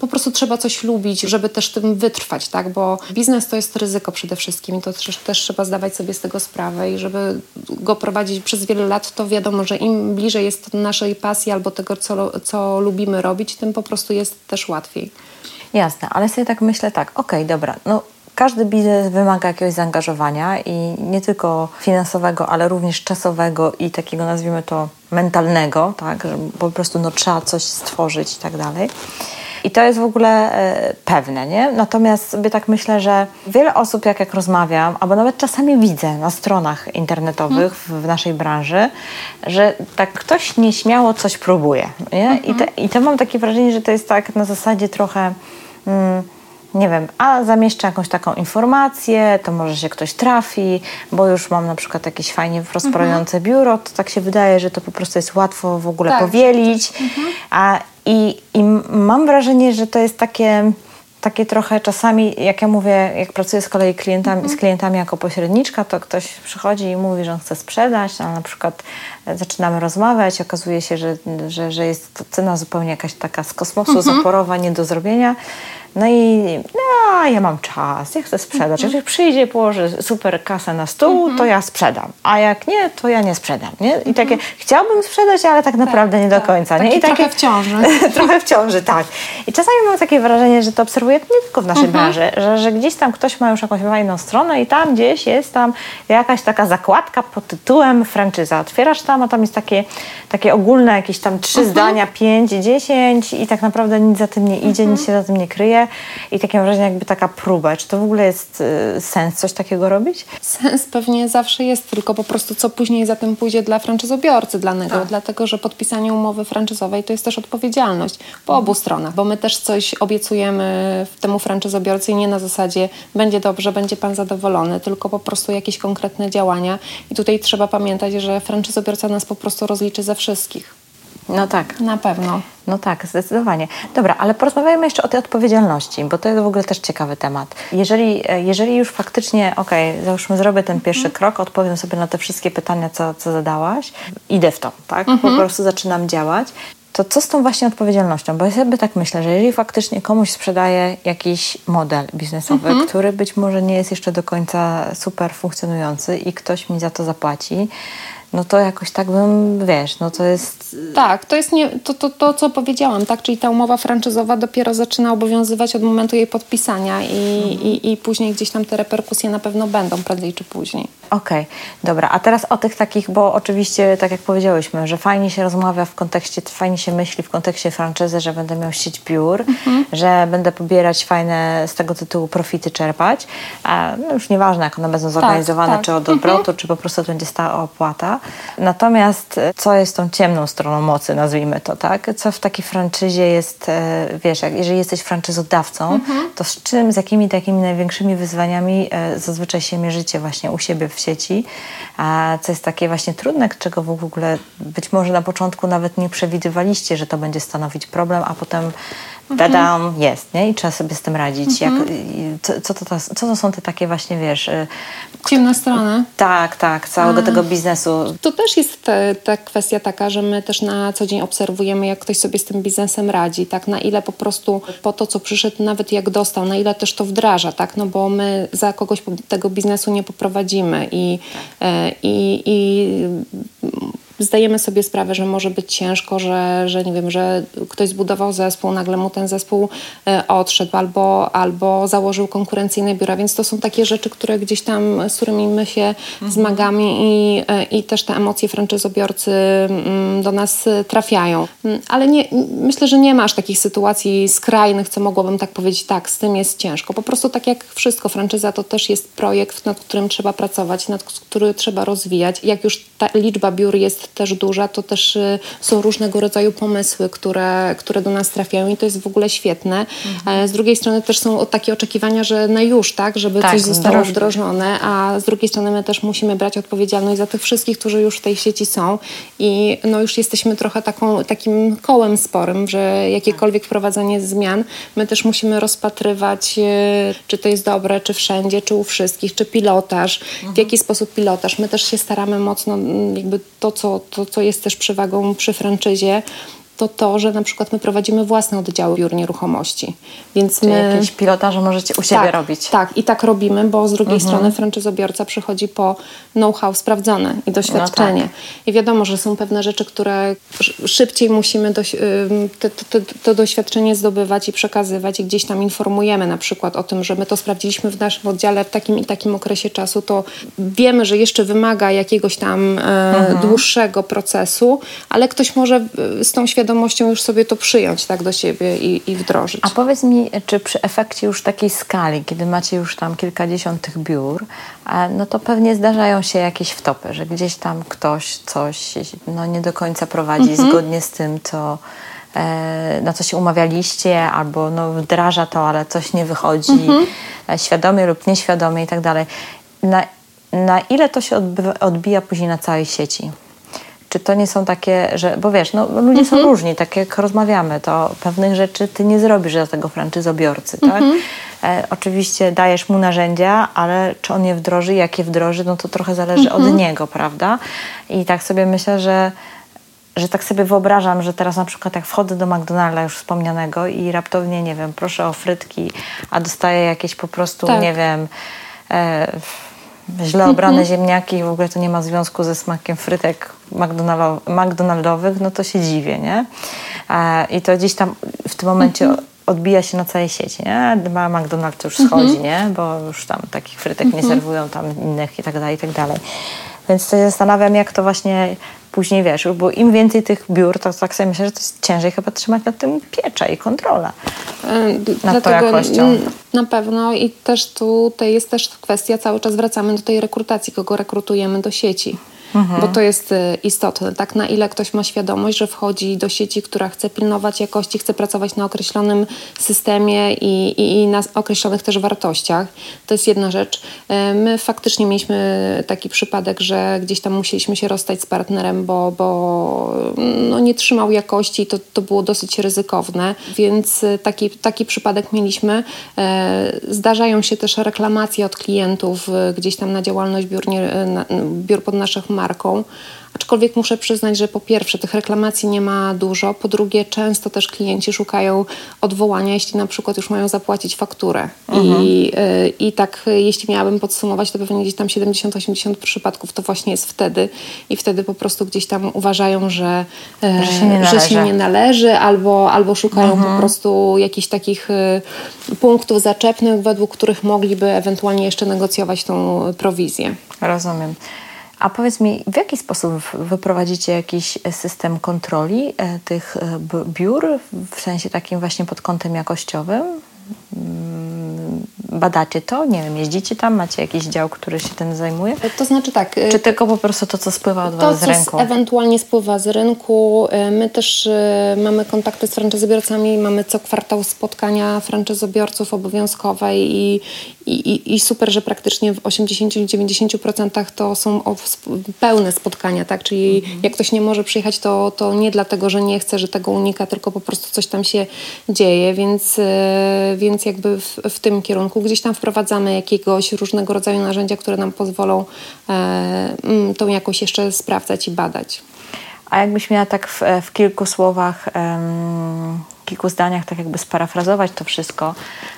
po prostu trzeba coś lubić, żeby też tym wytrwać, tak? Bo biznes to jest ryzyko przede wszystkim i to też, też trzeba zdawać sobie z tego sprawę i żeby go prowadzić przez wiele lat, to wiadomo, że im bliżej jest naszej pasji albo tego, co, co lubimy robić, tym po prostu jest też łatwiej. Jasne, ale sobie tak myślę tak, okej, okay, dobra, no każdy biznes wymaga jakiegoś zaangażowania i nie tylko finansowego, ale również czasowego i takiego nazwijmy to mentalnego, tak, że po prostu no, trzeba coś stworzyć i tak dalej. I to jest w ogóle e, pewne, nie? Natomiast sobie tak myślę, że wiele osób, jak, jak rozmawiam, albo nawet czasami widzę na stronach internetowych w, w naszej branży, że tak ktoś nieśmiało coś próbuje, nie? I, te, I to mam takie wrażenie, że to jest tak na zasadzie trochę... Mm, nie wiem, a zamieszczę jakąś taką informację, to może się ktoś trafi, bo już mam na przykład jakieś fajnie prosperujące mhm. biuro, to tak się wydaje, że to po prostu jest łatwo w ogóle tak. powielić. Mhm. A, i, I mam wrażenie, że to jest takie takie trochę czasami, jak ja mówię, jak pracuję z kolei klientami, mhm. z klientami jako pośredniczka, to ktoś przychodzi i mówi, że on chce sprzedać, a na przykład zaczynamy rozmawiać, okazuje się, że, że, że jest to cena zupełnie jakaś taka z kosmosu, mhm. zaporowa, nie do zrobienia. No i no, ja mam czas, ja chcę sprzedać. Mhm. Jak przyjdzie, położy super kasę na stół, mhm. to ja sprzedam. A jak nie, to ja nie sprzedam. Nie? I takie, mhm. chciałbym sprzedać, ale tak naprawdę tak, nie tak. do końca. Nie? I takie, trochę w ciąży. <laughs> trochę w ciąży, tak. I czasami mam takie wrażenie, że to obserwuję nie tylko w naszej mhm. branży, że, że gdzieś tam ktoś ma już jakąś fajną stronę i tam gdzieś jest tam jakaś taka zakładka pod tytułem franczyza. Otwierasz tam, a tam jest takie, takie ogólne jakieś tam trzy mhm. zdania, pięć, dziesięć i tak naprawdę nic za tym nie idzie, nic się za tym nie kryje i takie wrażenie jakby taka próba. Czy to w ogóle jest y, sens coś takiego robić? Sens pewnie zawsze jest, tylko po prostu co później za tym pójdzie dla franczyzobiorcy danego, tak. dlatego że podpisanie umowy franczyzowej to jest też odpowiedzialność po obu stronach, bo my też coś obiecujemy temu franczyzobiorcy i nie na zasadzie będzie dobrze, będzie pan zadowolony, tylko po prostu jakieś konkretne działania i tutaj trzeba pamiętać, że franczyzobiorca nas po prostu rozliczy ze wszystkich. No tak. Na pewno. No tak, zdecydowanie. Dobra, ale porozmawiajmy jeszcze o tej odpowiedzialności, bo to jest w ogóle też ciekawy temat. Jeżeli, jeżeli już faktycznie, okej, okay, załóżmy, zrobię ten pierwszy mhm. krok, odpowiem sobie na te wszystkie pytania, co, co zadałaś, idę w to, tak? Mhm. Po prostu zaczynam działać. To co z tą właśnie odpowiedzialnością? Bo ja sobie tak myślę, że jeżeli faktycznie komuś sprzedaję jakiś model biznesowy, mhm. który być może nie jest jeszcze do końca super funkcjonujący i ktoś mi za to zapłaci, no to jakoś tak bym, wiesz, no to jest... Tak, to jest nie, to, to, to, co powiedziałam, tak, czyli ta umowa franczyzowa dopiero zaczyna obowiązywać od momentu jej podpisania i, mhm. i, i później gdzieś tam te reperkusje na pewno będą prędzej czy później. Okej, okay, dobra. A teraz o tych takich, bo oczywiście, tak jak powiedziałyśmy, że fajnie się rozmawia w kontekście, fajnie się myśli w kontekście franczyzy, że będę miał sieć biur, mhm. że będę pobierać fajne z tego tytułu profity czerpać. A, no już nieważne, jak one będą tak, zorganizowane, tak, tak. czy od obrotu, mhm. czy po prostu to będzie stała opłata. Natomiast co jest tą ciemną stroną mocy, nazwijmy to, tak? Co w takiej franczyzie jest, e, wiesz, jak, jeżeli jesteś franczyzodawcą, mhm. to z czym, z jakimi takimi największymi wyzwaniami e, zazwyczaj się mierzycie właśnie u siebie w sieci, a co jest takie właśnie trudne, czego w ogóle być może na początku nawet nie przewidywaliście, że to będzie stanowić problem, a potem Tadam, mhm. jest, nie? I trzeba sobie z tym radzić. Jak, mhm. co, co, to, co to są te takie właśnie, wiesz... Y, Ciemne strony. Tak, tak, całego A. tego biznesu. To też jest ta kwestia taka, że my też na co dzień obserwujemy, jak ktoś sobie z tym biznesem radzi, tak? Na ile po prostu po to, co przyszedł, nawet jak dostał, na ile też to wdraża, tak? No bo my za kogoś tego biznesu nie poprowadzimy i, tak. e, i, i zdajemy sobie sprawę, że może być ciężko, że, że nie wiem, że ktoś zbudował zespół, nagle mu ten zespół e, odszedł albo, albo założył konkurencyjne biura, więc to są takie rzeczy, które gdzieś tam, z którymi my się mhm. zmagamy i, e, i też te emocje franczyzobiorcy mm, do nas trafiają. Mm, ale nie, myślę, że nie masz takich sytuacji skrajnych, co mogłabym tak powiedzieć, tak, z tym jest ciężko. Po prostu tak jak wszystko, franczyza to też jest projekt, nad którym trzeba pracować, nad który trzeba rozwijać. Jak już ta liczba biur jest też duża, to też y, są różnego rodzaju pomysły, które, które do nas trafiają i to jest w ogóle świetne. Mhm. Z drugiej strony też są takie oczekiwania, że na już, tak, żeby tak, coś zostało wdrożone, a z drugiej strony my też musimy brać odpowiedzialność za tych wszystkich, którzy już w tej sieci są i no już jesteśmy trochę taką, takim kołem sporym, że jakiekolwiek wprowadzenie zmian, my też musimy rozpatrywać, y, czy to jest dobre, czy wszędzie, czy u wszystkich, czy pilotaż, mhm. w jaki sposób pilotaż. My też się staramy mocno jakby to, co to, co jest też przewagą przy franczyzie, to to, że na przykład my prowadzimy własne oddziały biur nieruchomości. Więc Czyli my... jakieś pilotaże możecie u siebie tak, robić. Tak, i tak robimy, bo z drugiej mhm. strony franczyzobiorca przychodzi po know-how sprawdzone i doświadczenie. No tak. I wiadomo, że są pewne rzeczy, które szybciej musimy doś to, to, to, doświadczenie zdobywać i przekazywać i gdzieś tam informujemy na przykład o tym, że my to sprawdziliśmy w naszym oddziale w takim i takim okresie czasu, to wiemy, że jeszcze wymaga jakiegoś tam e, mhm. dłuższego procesu, ale ktoś może z tą świadomością świadomością już sobie to przyjąć tak do siebie i, i wdrożyć. A powiedz mi, czy przy efekcie już takiej skali, kiedy macie już tam kilkadziesiąt tych biur, no to pewnie zdarzają się jakieś wtopy, że gdzieś tam ktoś coś no, nie do końca prowadzi mhm. zgodnie z tym, co e, na co się umawialiście, albo no, wdraża to, ale coś nie wychodzi, mhm. E, świadomie lub nieświadomie i tak dalej. Na, na ile to się odbywa, odbija później na całej sieci? Czy to nie są takie, że, bo wiesz, no, ludzie są mhm. różni, tak jak rozmawiamy, to pewnych rzeczy ty nie zrobisz dla tego franczyzobiorcy, tak? Mhm. E, oczywiście dajesz mu narzędzia, ale czy on je wdroży, jak je wdroży, no to trochę zależy od mhm. niego, prawda? I tak sobie myślę, że że tak sobie wyobrażam, że teraz na przykład jak wchodzę do McDonalda już wspomnianego i raptownie, nie wiem, proszę o frytki, a dostaję jakieś po prostu, tak. nie wiem, e, źle obrane mhm. ziemniaki i w ogóle to nie ma związku ze smakiem frytek McDonaldowych, no to się dziwię, nie? E, I to gdzieś tam w tym momencie mhm. odbija się na całej sieci, nie? McDonald's już schodzi, mhm. nie? Bo już tam takich frytek nie serwują tam innych i tak dalej, i tak dalej. Więc się zastanawiam, jak to właśnie później wiesz, bo im więcej tych biur, to tak sobie myślę, że to jest ciężej chyba trzymać nad tym piecza i kontrola nad Dlatego jakością. Na pewno i też tutaj jest też kwestia, cały czas wracamy do tej rekrutacji, kogo rekrutujemy do sieci. Mhm. Bo to jest y, istotne, tak? Na ile ktoś ma świadomość, że wchodzi do sieci, która chce pilnować jakości, chce pracować na określonym systemie i, i, i na określonych też wartościach. To jest jedna rzecz. Y, my faktycznie mieliśmy taki przypadek, że gdzieś tam musieliśmy się rozstać z partnerem, bo, bo no nie trzymał jakości i to, to było dosyć ryzykowne, więc y, taki, taki przypadek mieliśmy. Zdarzają się też reklamacje od klientów gdzieś tam na działalność biur, nie, na, biur pod naszych marką. Aczkolwiek muszę przyznać, że po pierwsze tych reklamacji nie ma dużo, po drugie często też klienci szukają odwołania, jeśli na przykład już mają zapłacić fakturę. Mhm. I, y, I tak jeśli miałabym podsumować, to pewnie gdzieś tam 70-80 przypadków to właśnie jest wtedy i wtedy po prostu gdzieś tam uważają, że, y, że, się, nie że się nie należy albo, albo szukają mhm. po prostu jakichś takich y, punktów zaczepnych, według których mogliby ewentualnie jeszcze negocjować tą prowizję. Rozumiem. A powiedz mi, w jaki sposób wyprowadzicie jakiś system kontroli e, tych e, biur, w sensie takim właśnie pod kątem jakościowym? Mm, badacie to? Nie wiem, jeździcie tam? Macie jakiś dział, który się tym zajmuje? To znaczy tak. Y, Czy tylko po prostu to, co spływa od Was z rynku? To, ewentualnie spływa z rynku. Y, my też mamy kontakty z franczyzobiorcami, mamy co kwartał spotkania franczyzobiorców obowiązkowe i, i, i super, że praktycznie w 80-90% to są pełne spotkania, tak? Czyli mhm. jak ktoś nie może przyjechać, to, to nie dlatego, że nie chce, że tego unika, tylko po prostu coś tam się dzieje, więc więc jakby w, w, tym kierunku gdzieś tam wprowadzamy jakiegoś różnego rodzaju narzędzia, które nam pozwolą e, mm, tą jakość jeszcze sprawdzać i badać. A jakbyś miała tak w, w kilku słowach, um, kilku zdaniach, tak jakby sparafrazować to wszystko,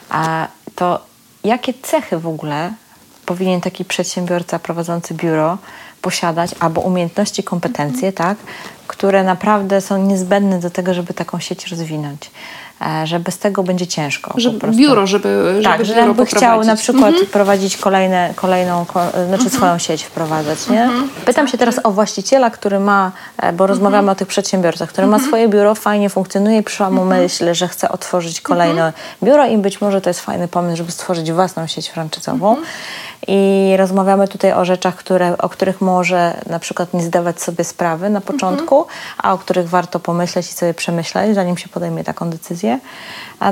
a to jakie cechy w ogóle powinien taki przedsiębiorca prowadzący biuro posiadać, albo umiejętności, kompetencje, tak, które naprawdę są niezbędne do tego, żeby taką sieć rozwinąć. E, że bez tego będzie ciężko. Żeby biuro, żeby, żeby tak, biuro jakby chciał na przykład mhm. prowadzić kolejne, kolejną, znaczy mhm. swoją sieć wprowadzać, nie? Mhm. Pytam się teraz o właściciela, który ma, e, bo rozmawiamy mhm. o tych przedsiębiorcach, który ma swoje biuro, fajnie funkcjonuje i przyszła mu mhm. myśl, że chce otworzyć kolejne biuro i być może to jest fajny pomysł, żeby stworzyć własną sieć franczyzową i rozmawiamy tutaj o rzeczach, które, o których może na przykład nie zdawać sobie sprawy na początku, mhm. a o których warto pomyśleć i sobie przemyśleć, zanim się podejmie taką decyzję.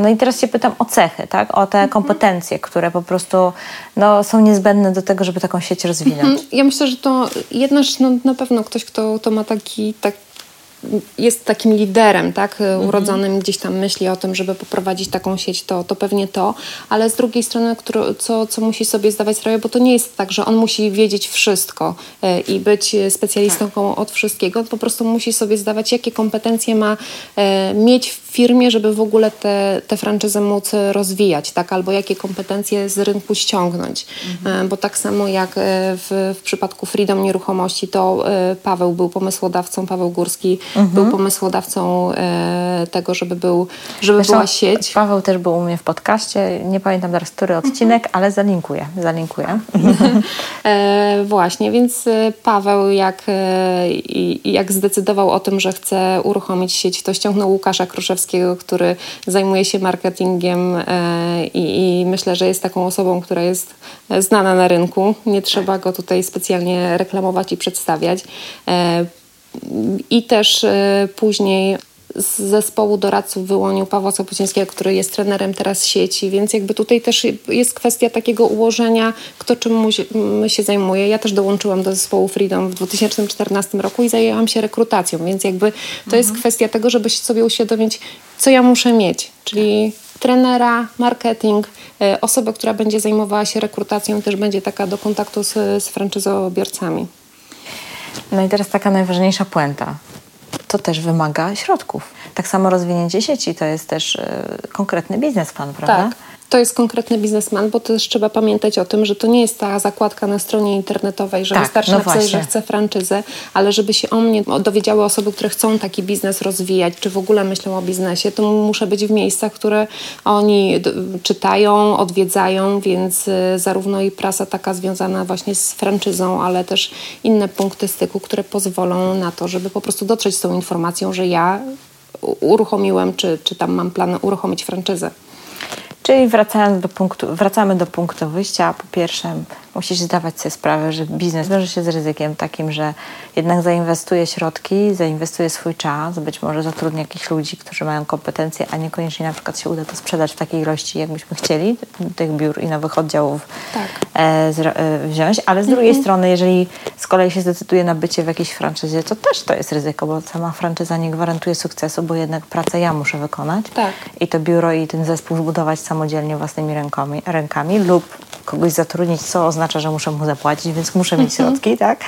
No i teraz się pytam o cechy, tak? o te mhm. kompetencje, które po prostu no, są niezbędne do tego, żeby taką sieć rozwinąć. Mhm. Ja myślę, że to jedna rzecz, no, na pewno ktoś, kto, kto ma taki, tak, jest takim liderem, tak, mhm. urodzonym gdzieś tam myśli o tym, żeby poprowadzić taką sieć, to, to pewnie to, ale z drugiej strony, który, co, co musi sobie zdawać sprawę, bo to nie jest tak, że on musi wiedzieć wszystko e, i być specjalistą tak. od wszystkiego, po prostu musi sobie zdawać, jakie kompetencje ma e, mieć w firmie, żeby w ogóle te, te franczyzy móc rozwijać, tak, albo jakie kompetencje z rynku ściągnąć, mhm. Bo tak samo jak w, w przypadku Freedom Nieruchomości, to Paweł był pomysłodawcą, Paweł Górski mhm. był pomysłodawcą e, tego, żeby, był, żeby Zresztą była sieć. Paweł też był u mnie w podcaście, nie pamiętam teraz, który odcinek, mhm. ale zalinkuję. zalinkuję. e, właśnie, więc e, Paweł jak, e, jak zdecydował o tym, że chce uruchomić sieć, to ściągnął Łukasza Kruszewskiego, który zajmuje się marketingiem e, i, i myślę, że jest taką osobą, która jest znana na rynku. Nie trzeba go tutaj specjalnie reklamować i przedstawiać. I też e, później z zespołu doradców wyłonił Pawła Sopucińskiego, który jest trenerem teraz sieci, więc jakby tutaj też jest kwestia takiego ułożenia, kto czym się, się zajmuje. Ja też dołączyłam do zespołu Freedom w 2014 roku i zajęłam się rekrutacją, więc jakby to mhm. jest kwestia tego, żeby sobie uświadomić, co ja muszę mieć, czyli trenera, marketing, e, osobę, która będzie zajmowała się rekrutacją, też będzie taka do kontaktu z, z franczyzobiorcami. No i teraz taka najważniejsza puenta. To też wymaga środków. Tak samo rozwinięcie sieci to jest też y, konkretny biznesplan, prawda? Tak to jest konkretny biznesman, bo też trzeba pamiętać o tym, że to nie jest ta zakładka na stronie internetowej, że tak, wystarczy no napisać, że chce franczyzę, ale żeby się o mnie dowiedziały osoby, które chcą taki biznes rozwijać, czy w ogóle myślą o biznesie, to muszę być w miejscach, które oni czytają, odwiedzają, więc y, zarówno i prasa taka związana właśnie z franczyzą, ale też inne punkty styku, które pozwolą na to, żeby po prostu dotrzeć z tą informacją, że ja uruchomiłem, czy, czy tam mam plan uruchomić franczyzę. Czyli wracając do punktu, wracamy do punktu wyjścia. Po pierwsze, musisz zdawać sobie sprawę, że biznes wiąże się z ryzykiem takim, że jednak zainwestuje środki, zainwestuje swój czas, być może zatrudni jakichś ludzi, którzy mają kompetencje, a niekoniecznie na przykład się uda to sprzedać w takiej ilości, jakbyśmy chcieli, tych biur i nowych oddziałów tak. e, e, wziąć. Ale z drugiej mhm. strony, jeżeli z kolei się zdecyduje na bycie w jakiejś franczyzie, to też to jest ryzyko, bo sama franczyza nie gwarantuje sukcesu, bo jednak pracę ja muszę wykonać tak. i to biuro i ten zespół zbudować samodzielnie własnymi rękami, rękami lub kogoś zatrudnić, co oznacza, że muszę mu zapłacić, więc muszę mieć mhm. środki, tak?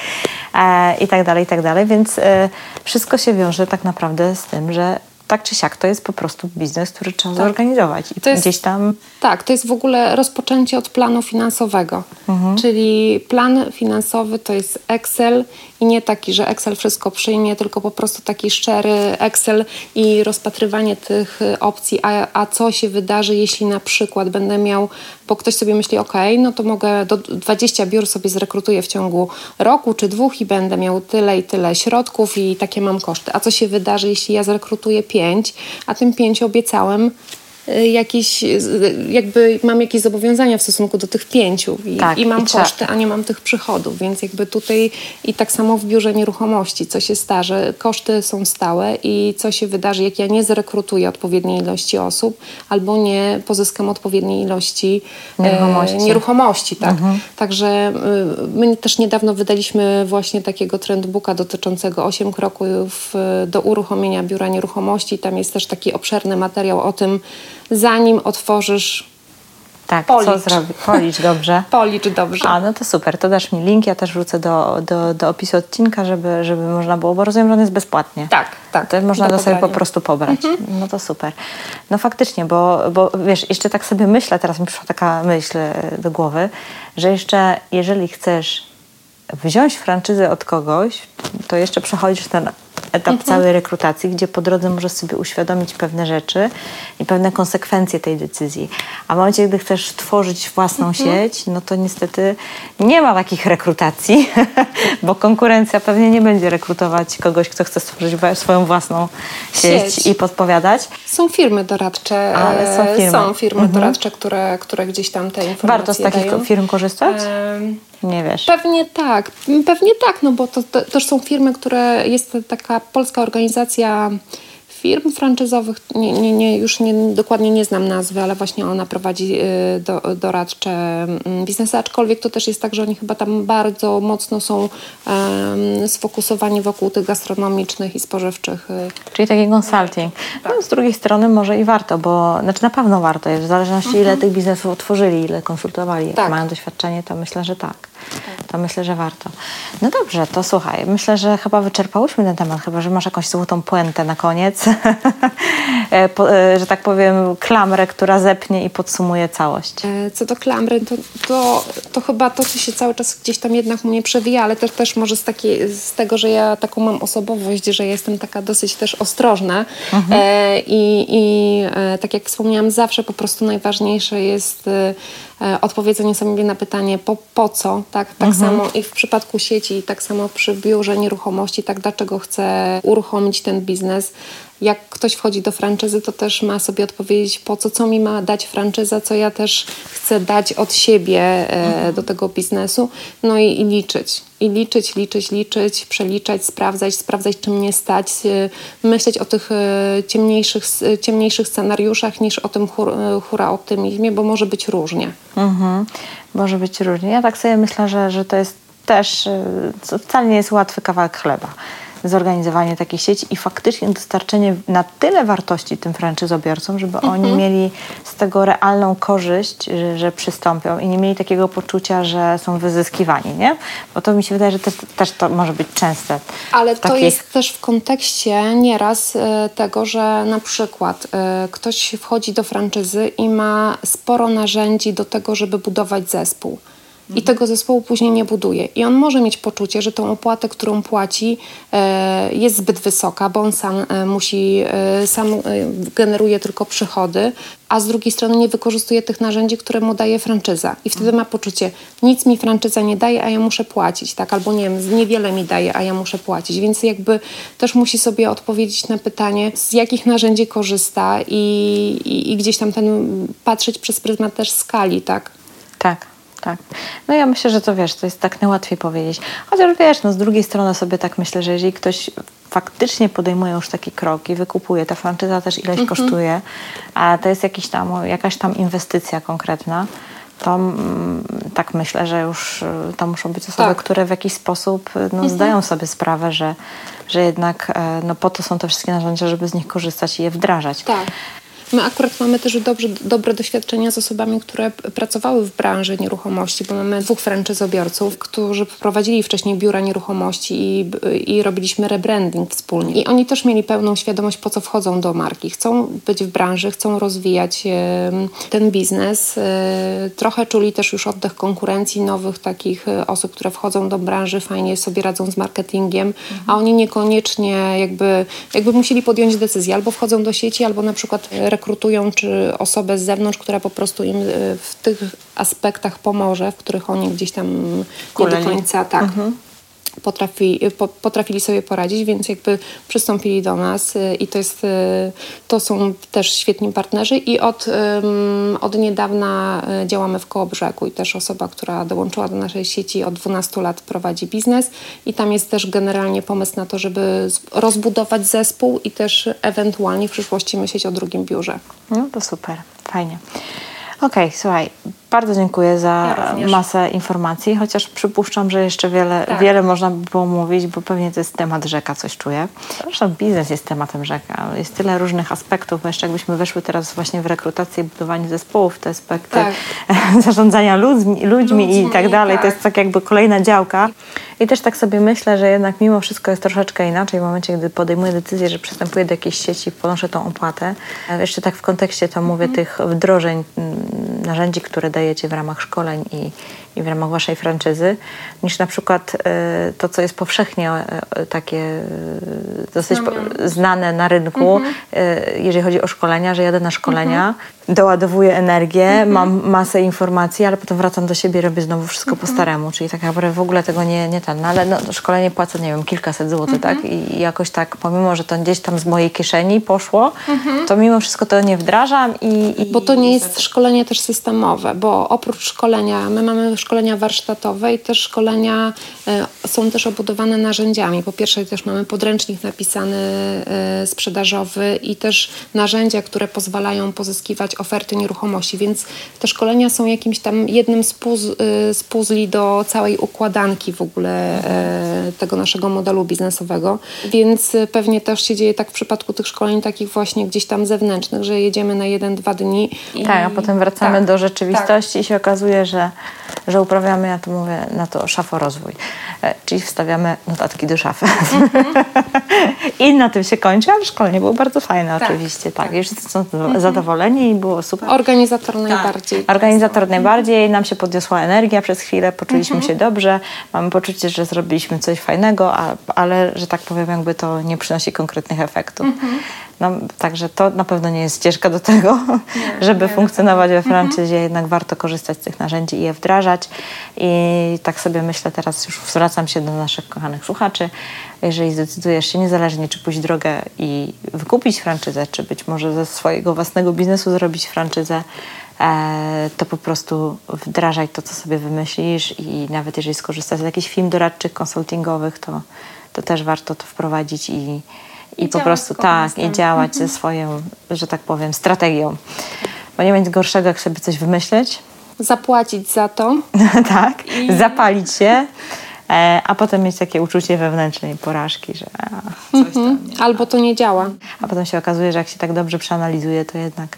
e, i tak dalej, i tak dalej. Więc e, wszystko się wiąże tak naprawdę z tym, że tak czy siak to jest po prostu biznes, który trzeba tak. zorganizować i to jest, gdzieś tam... Tak, to jest w ogóle rozpoczęcie od planu finansowego, mhm. czyli plan finansowy to jest Excel i nie taki, że Excel wszystko przyjmie, tylko po prostu taki szczery Excel i rozpatrywanie tych opcji, a, a co się wydarzy, jeśli na przykład będę miał, bo ktoś sobie myśli, ok, no to mogę do 20 biur sobie zrekrutuję w ciągu roku czy dwóch i będę miał tyle i tyle środków i takie mam koszty. A co się wydarzy, jeśli ja zrekrutuję 5, a tym 5 obiecałem jakieś, jakby mam jakieś zobowiązania w stosunku do tych pięciu i, tak, i mam i koszty, a nie mam tych przychodów, więc jakby tutaj i tak samo w biurze nieruchomości, co się starzy, koszty są stałe i co się wydarzy, jak ja nie zrekrutuję odpowiedniej ilości osób albo nie pozyskam odpowiedniej ilości e, nieruchomości, e, nieruchomości tak. Mhm. Także y, my też niedawno wydaliśmy właśnie takiego trendbooka dotyczącego 8 kroków do uruchomienia biura nieruchomości. Tam jest też taki obszerny materiał o tym, zanim otworzysz tak, Policz. co zrobić? Policz dobrze. <laughs> Policz dobrze. A, no to super. To dasz mi link, ja też wrzucę do, do, do opisu odcinka, żeby, żeby można było, bo rozumiem, że on jest bezpłatnie. Tak, tak. To można go sobie po prostu pobrać. Mhm. No to super. No faktycznie, bo, bo wiesz, jeszcze tak sobie myślę, teraz mi przyszła taka myśl do głowy, że jeszcze jeżeli chcesz wziąć franczyzę od kogoś, to jeszcze przechodzisz ten etap mhm. całej rekrutacji, gdzie po drodze możesz sobie uświadomić pewne rzeczy i pewne konsekwencje tej decyzji. A w momencie, gdy chcesz tworzyć własną mhm. sieć, no to niestety nie ma takich rekrutacji, <laughs> bo konkurencja pewnie nie będzie rekrutować kogoś, kto chce stworzyć swoją własną sieć, sieć. i podpowiadać. Są firmy doradcze, Ale są firmy, są firmy mhm. doradcze, które, które gdzieś tam te informacje Warto z takich dają. firm korzystać? Nie wiesz. Pewnie tak, pewnie tak, no bo to, to też są firmy, które jest taka polska organizacja firm franczyzowych, nie, nie, nie, już nie, dokładnie nie znam nazwy, ale właśnie ona prowadzi y, do, doradcze mm, biznesy, aczkolwiek to też jest tak, że oni chyba tam bardzo mocno są um, sfokusowani wokół tych gastronomicznych i spożywczych. Y. Czyli taki consulting. Tak. No, z drugiej strony może i warto, bo znaczy na pewno warto jest, w zależności mhm. ile tych biznesów otworzyli, ile konsultowali, jak tak. mają doświadczenie, to myślę, że tak. To myślę, że warto. No dobrze, to słuchaj, myślę, że chyba wyczerpałyśmy ten temat, chyba, że masz jakąś złotą puentę na koniec. <laughs> E, e, że tak powiem, klamrę, która zepnie i podsumuje całość. E, co do klamry, to, to, to chyba to, co się cały czas gdzieś tam jednak u mnie przewija, ale też, też może z, takiej, z tego, że ja taką mam osobowość, że jestem taka dosyć też ostrożna mhm. i, i tak jak wspomniałam, zawsze po prostu najważniejsze jest odpowiedzenie sobie na pytanie po, po co, tak, tak mhm. samo i w przypadku sieci, i tak samo przy biurze nieruchomości, tak? Dlaczego chcę uruchomić ten biznes, jak ktoś wchodzi do franczyzy, to też ma sobie odpowiedzieć, po co, co mi ma dać franczyza, co ja też chcę dać od siebie e, mhm. do tego biznesu. No i, i, liczyć. I liczyć, liczyć, liczyć, przeliczać, sprawdzać, sprawdzać, czym mnie stać, e, myśleć o tych e, ciemniejszych, ciemniejszych scenariuszach niż o tym hur, e, hura optymizmie, bo może być różnie. Mhm. Może być różnie. Ja tak sobie myślę, że, że to jest też, e, wcale nie jest łatwy kawałek chleba zorganizowanie takiej sieci i faktycznie dostarczenie na tyle wartości tym franczyzobiorcom, żeby mhm. oni mieli z tego realną korzyść, że, że, przystąpią i nie mieli takiego poczucia, że są wyzyskiwani, nie? Bo to mi się wydaje, że też, też to może być częste. Ale to takich... jest też w kontekście nieraz e, tego, że na przykład e, ktoś wchodzi do franczyzy i ma sporo narzędzi do tego, żeby budować zespół i tego zespołu później nie buduje. I on może mieć poczucie, że tą opłatę, którą płaci, e, jest zbyt wysoka, bo on sam e, musi, e, sam generuje tylko przychody, a z drugiej strony nie wykorzystuje tych narzędzi, które mu daje franczyza. I wtedy ma poczucie, nic mi franczyza nie daje, a ja muszę płacić, tak? Albo nie wiem, niewiele mi daje, a ja muszę płacić. Więc jakby też musi sobie odpowiedzieć na pytanie, z jakich narzędzi korzysta i, i, i gdzieś tam ten patrzeć przez pryzmat też skali, tak? Tak tak. No ja myślę, że to wiesz, to jest tak najłatwiej powiedzieć. Chociaż wiesz, no z drugiej strony sobie tak myślę, że jeżeli ktoś faktycznie podejmuje już taki krok i wykupuje, ta franczyza też ileś mhm. kosztuje, a to jest jakiś tam, jakaś tam inwestycja konkretna, to mm, tak myślę, że już y, to muszą być osoby, tak. które w jakiś sposób y, no, mhm. zdają sobie sprawę, że, że jednak e, no, po to są te wszystkie narzędzia, żeby z nich korzystać i je wdrażać. Tak. My akurat mamy też dobrze, dobre doświadczenia z osobami, które pracowały w branży nieruchomości, bo mamy dwóch franczyzobiorców, którzy prowadzili wcześniej biura nieruchomości i, i robiliśmy rebranding wspólnie. I oni też mieli pełną świadomość, po co wchodzą do marki. Chcą być w branży, chcą rozwijać ten biznes. E, trochę czuli też już oddech konkurencji nowych takich e, osób, które wchodzą do branży, fajnie sobie radzą z marketingiem, a oni niekoniecznie jakby, jakby musieli podjąć decyzję, albo wchodzą do sieci, albo na przykład rekrutują czy osobę z zewnątrz, która po prostu im e, w tych aspektach pomoże, w których oni gdzieś tam nie do końca tak. Mhm potrafi, po, potrafili sobie poradzić, więc jakby przystąpili do nas y, i to jest, y, to są też świetni partnerzy i od, od niedawna y, działamy w Kołobrzegu i też osoba, która dołączyła do naszej sieci od 12 lat prowadzi biznes i tam jest też generalnie pomysł na to, żeby rozbudować zespół i też ewentualnie w przyszłości myśleć o drugim biurze. No to super, fajnie. Okej, okay, słuchaj, bardzo dziękuję za ja masę informacji, chociaż przypuszczam, że jeszcze wiele, tak. wiele można by było mówić, bo pewnie to jest temat rzeka, coś czuję. Zresztą biznes jest tematem rzeka. Jest tyle różnych aspektów, bo jeszcze jakbyśmy weszły teraz właśnie w rekrutację i budowanie zespołów, te aspekty tak. <laughs> zarządzania ludźmi, ludźmi, ludźmi, i tak dalej, tak. to jest tak jakby kolejna działka. I też tak sobie myślę, że jednak mimo wszystko jest troszeczkę inaczej w momencie, gdy podejmuję decyzję, że przystępuję do jakiejś sieci, ponoszę tą opłatę. Jeszcze tak w kontekście to mówię mm. tych wdrożeń, mm, narzędzi, które dajecie w ramach szkoleń i, i w ramach waszej franczyzy, niż na przykład e, to, co jest powszechnie e, takie e, dosyć znane na rynku, mhm. jeżeli chodzi o szkolenia, że jadę na szkolenia, mhm. Doładowuję energię, mhm. mam masę informacji, ale potem wracam do siebie i robię znowu wszystko po staremu, czyli tak naprawdę w ogóle tego nie, nie ten, no, ale no, szkolenie płacę, nie wiem, kilkaset złotych, tak? I jakoś tak, pomimo, że to gdzieś tam z mojej kieszeni poszło, to mimo wszystko to nie wdrażam i... i bo to nie jest szkolenie też systemowe, bo oprócz szkolenia, my mamy szkolenia warsztatowe i te szkolenia e, są też obudowane narzędziami. Po pierwsze też mamy podręcznik napisany e, sprzedażowy i też narzędzia, które pozwalają pozyskiwać oferty nieruchomości, więc te szkolenia są jakimś tam jednym z, puz, e, z puzli do całej układanki w ogóle tego naszego modelu biznesowego, więc pewnie też się dzieje tak w przypadku tych szkoleń takich właśnie gdzieś tam zewnętrznych, że jedziemy na jeden, dwa dni. I... Tak, a potem wracamy tak, do rzeczywistości tak. i się okazuje, że że uprawiamy, ja to mówię, na to szaforozwój. E, czyli wstawiamy notatki do szafy. <laughs> I na tym się kończy, ale szkolenie było bardzo fajne tak, oczywiście. Tak, tak. I wszyscy są mhm. zadowoleni i było super. Organizator tak. najbardziej. Organizator najbardziej. Nam się podniosła energia przez chwilę, poczuliśmy mhm. się dobrze. Mamy poczucie, że zrobiliśmy coś fajnego, a, ale, że tak powiem, jakby to nie przynosi konkretnych efektów. Mhm. No, także to na pewno nie jest ścieżka do tego, nie, żeby nie, funkcjonować we <laughs> franczyzie. Mhm. Jednak warto korzystać z tych narzędzi i je wdrażać. I tak sobie myślę, teraz już zwracam się do naszych kochanych słuchaczy. Jeżeli zdecydujesz się niezależnie, czy pójść drogę i wykupić franczyzę, czy być może ze swojego własnego biznesu zrobić franczyzę, e, to po prostu wdrażaj to, co sobie wymyślisz i nawet jeżeli skorzystasz z jakichś firm doradczych, konsultingowych, to, to też warto to wprowadzić i, i, po prostu tak, i działać ze mhm. swoją, że tak powiem, strategią. Bo nie będzie gorszego, jak sobie coś wymyśleć. Zapłacić za to. <laughs> tak, I... zapalić się. E, a potem mieć takie uczucie wewnętrznej porażki, że coś tam mhm. Albo to nie działa. A potem się okazuje, że jak się tak dobrze przeanalizuje, to jednak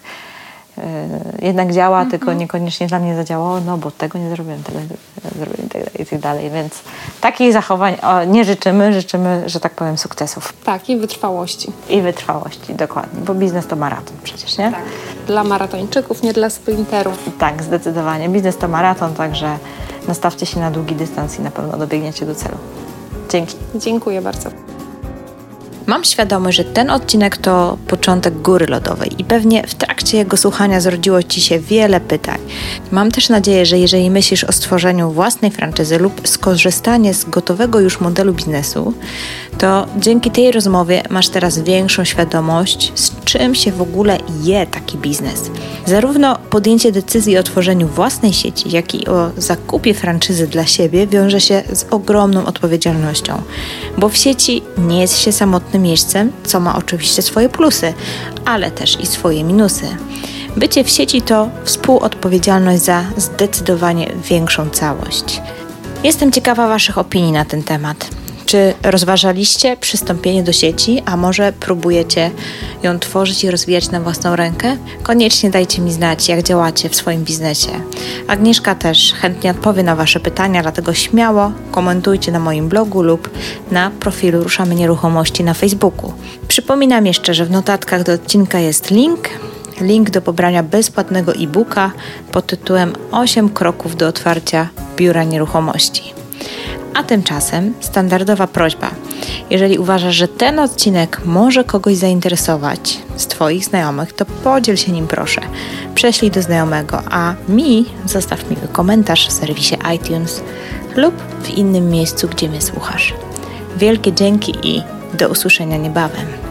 jednak działa, mm -hmm. tylko niekoniecznie dla mnie zadziałało, no bo tego nie zrobiłem, tego nie zrobiłem i tak dalej. Więc takich zachowań nie życzymy, życzymy, że tak powiem, sukcesów. Tak, i wytrwałości. I wytrwałości, dokładnie, bo biznes to maraton przecież, nie? Tak. Dla maratończyków, nie dla sprinterów. Tak, zdecydowanie. Biznes to maraton, także nastawcie się na długi dystans i na pewno dobiegniecie do celu. Dzięki. Dziękuję bardzo. Mam świadomość, że ten odcinek to początek góry lodowej i pewnie w trakcie jego słuchania zrodziło Ci się wiele pytań. Mam też nadzieję, że jeżeli myślisz o stworzeniu własnej franczyzy lub skorzystanie z gotowego już modelu biznesu, to dzięki tej rozmowie masz teraz większą świadomość, z czym się w ogóle je taki biznes. Zarówno podjęcie decyzji o tworzeniu własnej sieci, jak i o zakupie franczyzy dla siebie wiąże się z ogromną odpowiedzialnością, bo w sieci nie jest się samotnym miejscem, co ma oczywiście swoje plusy, ale też i swoje minusy. Bycie w sieci to współodpowiedzialność za zdecydowanie większą całość. Jestem ciekawa Waszych opinii na ten temat. Czy rozważaliście przystąpienie do sieci, a może próbujecie ją tworzyć i rozwijać na własną rękę? Koniecznie dajcie mi znać, jak działacie w swoim biznesie. Agnieszka też chętnie odpowie na Wasze pytania, dlatego śmiało komentujcie na moim blogu lub na profilu Ruszamy Nieruchomości na Facebooku. Przypominam jeszcze, że w notatkach do odcinka jest link link do pobrania bezpłatnego e-booka pod tytułem 8 kroków do otwarcia biura nieruchomości. A tymczasem standardowa prośba. Jeżeli uważasz, że ten odcinek może kogoś zainteresować z Twoich znajomych, to podziel się nim proszę. Prześlij do znajomego, a mi zostaw miły komentarz w serwisie iTunes lub w innym miejscu, gdzie mnie słuchasz. Wielkie dzięki i do usłyszenia niebawem.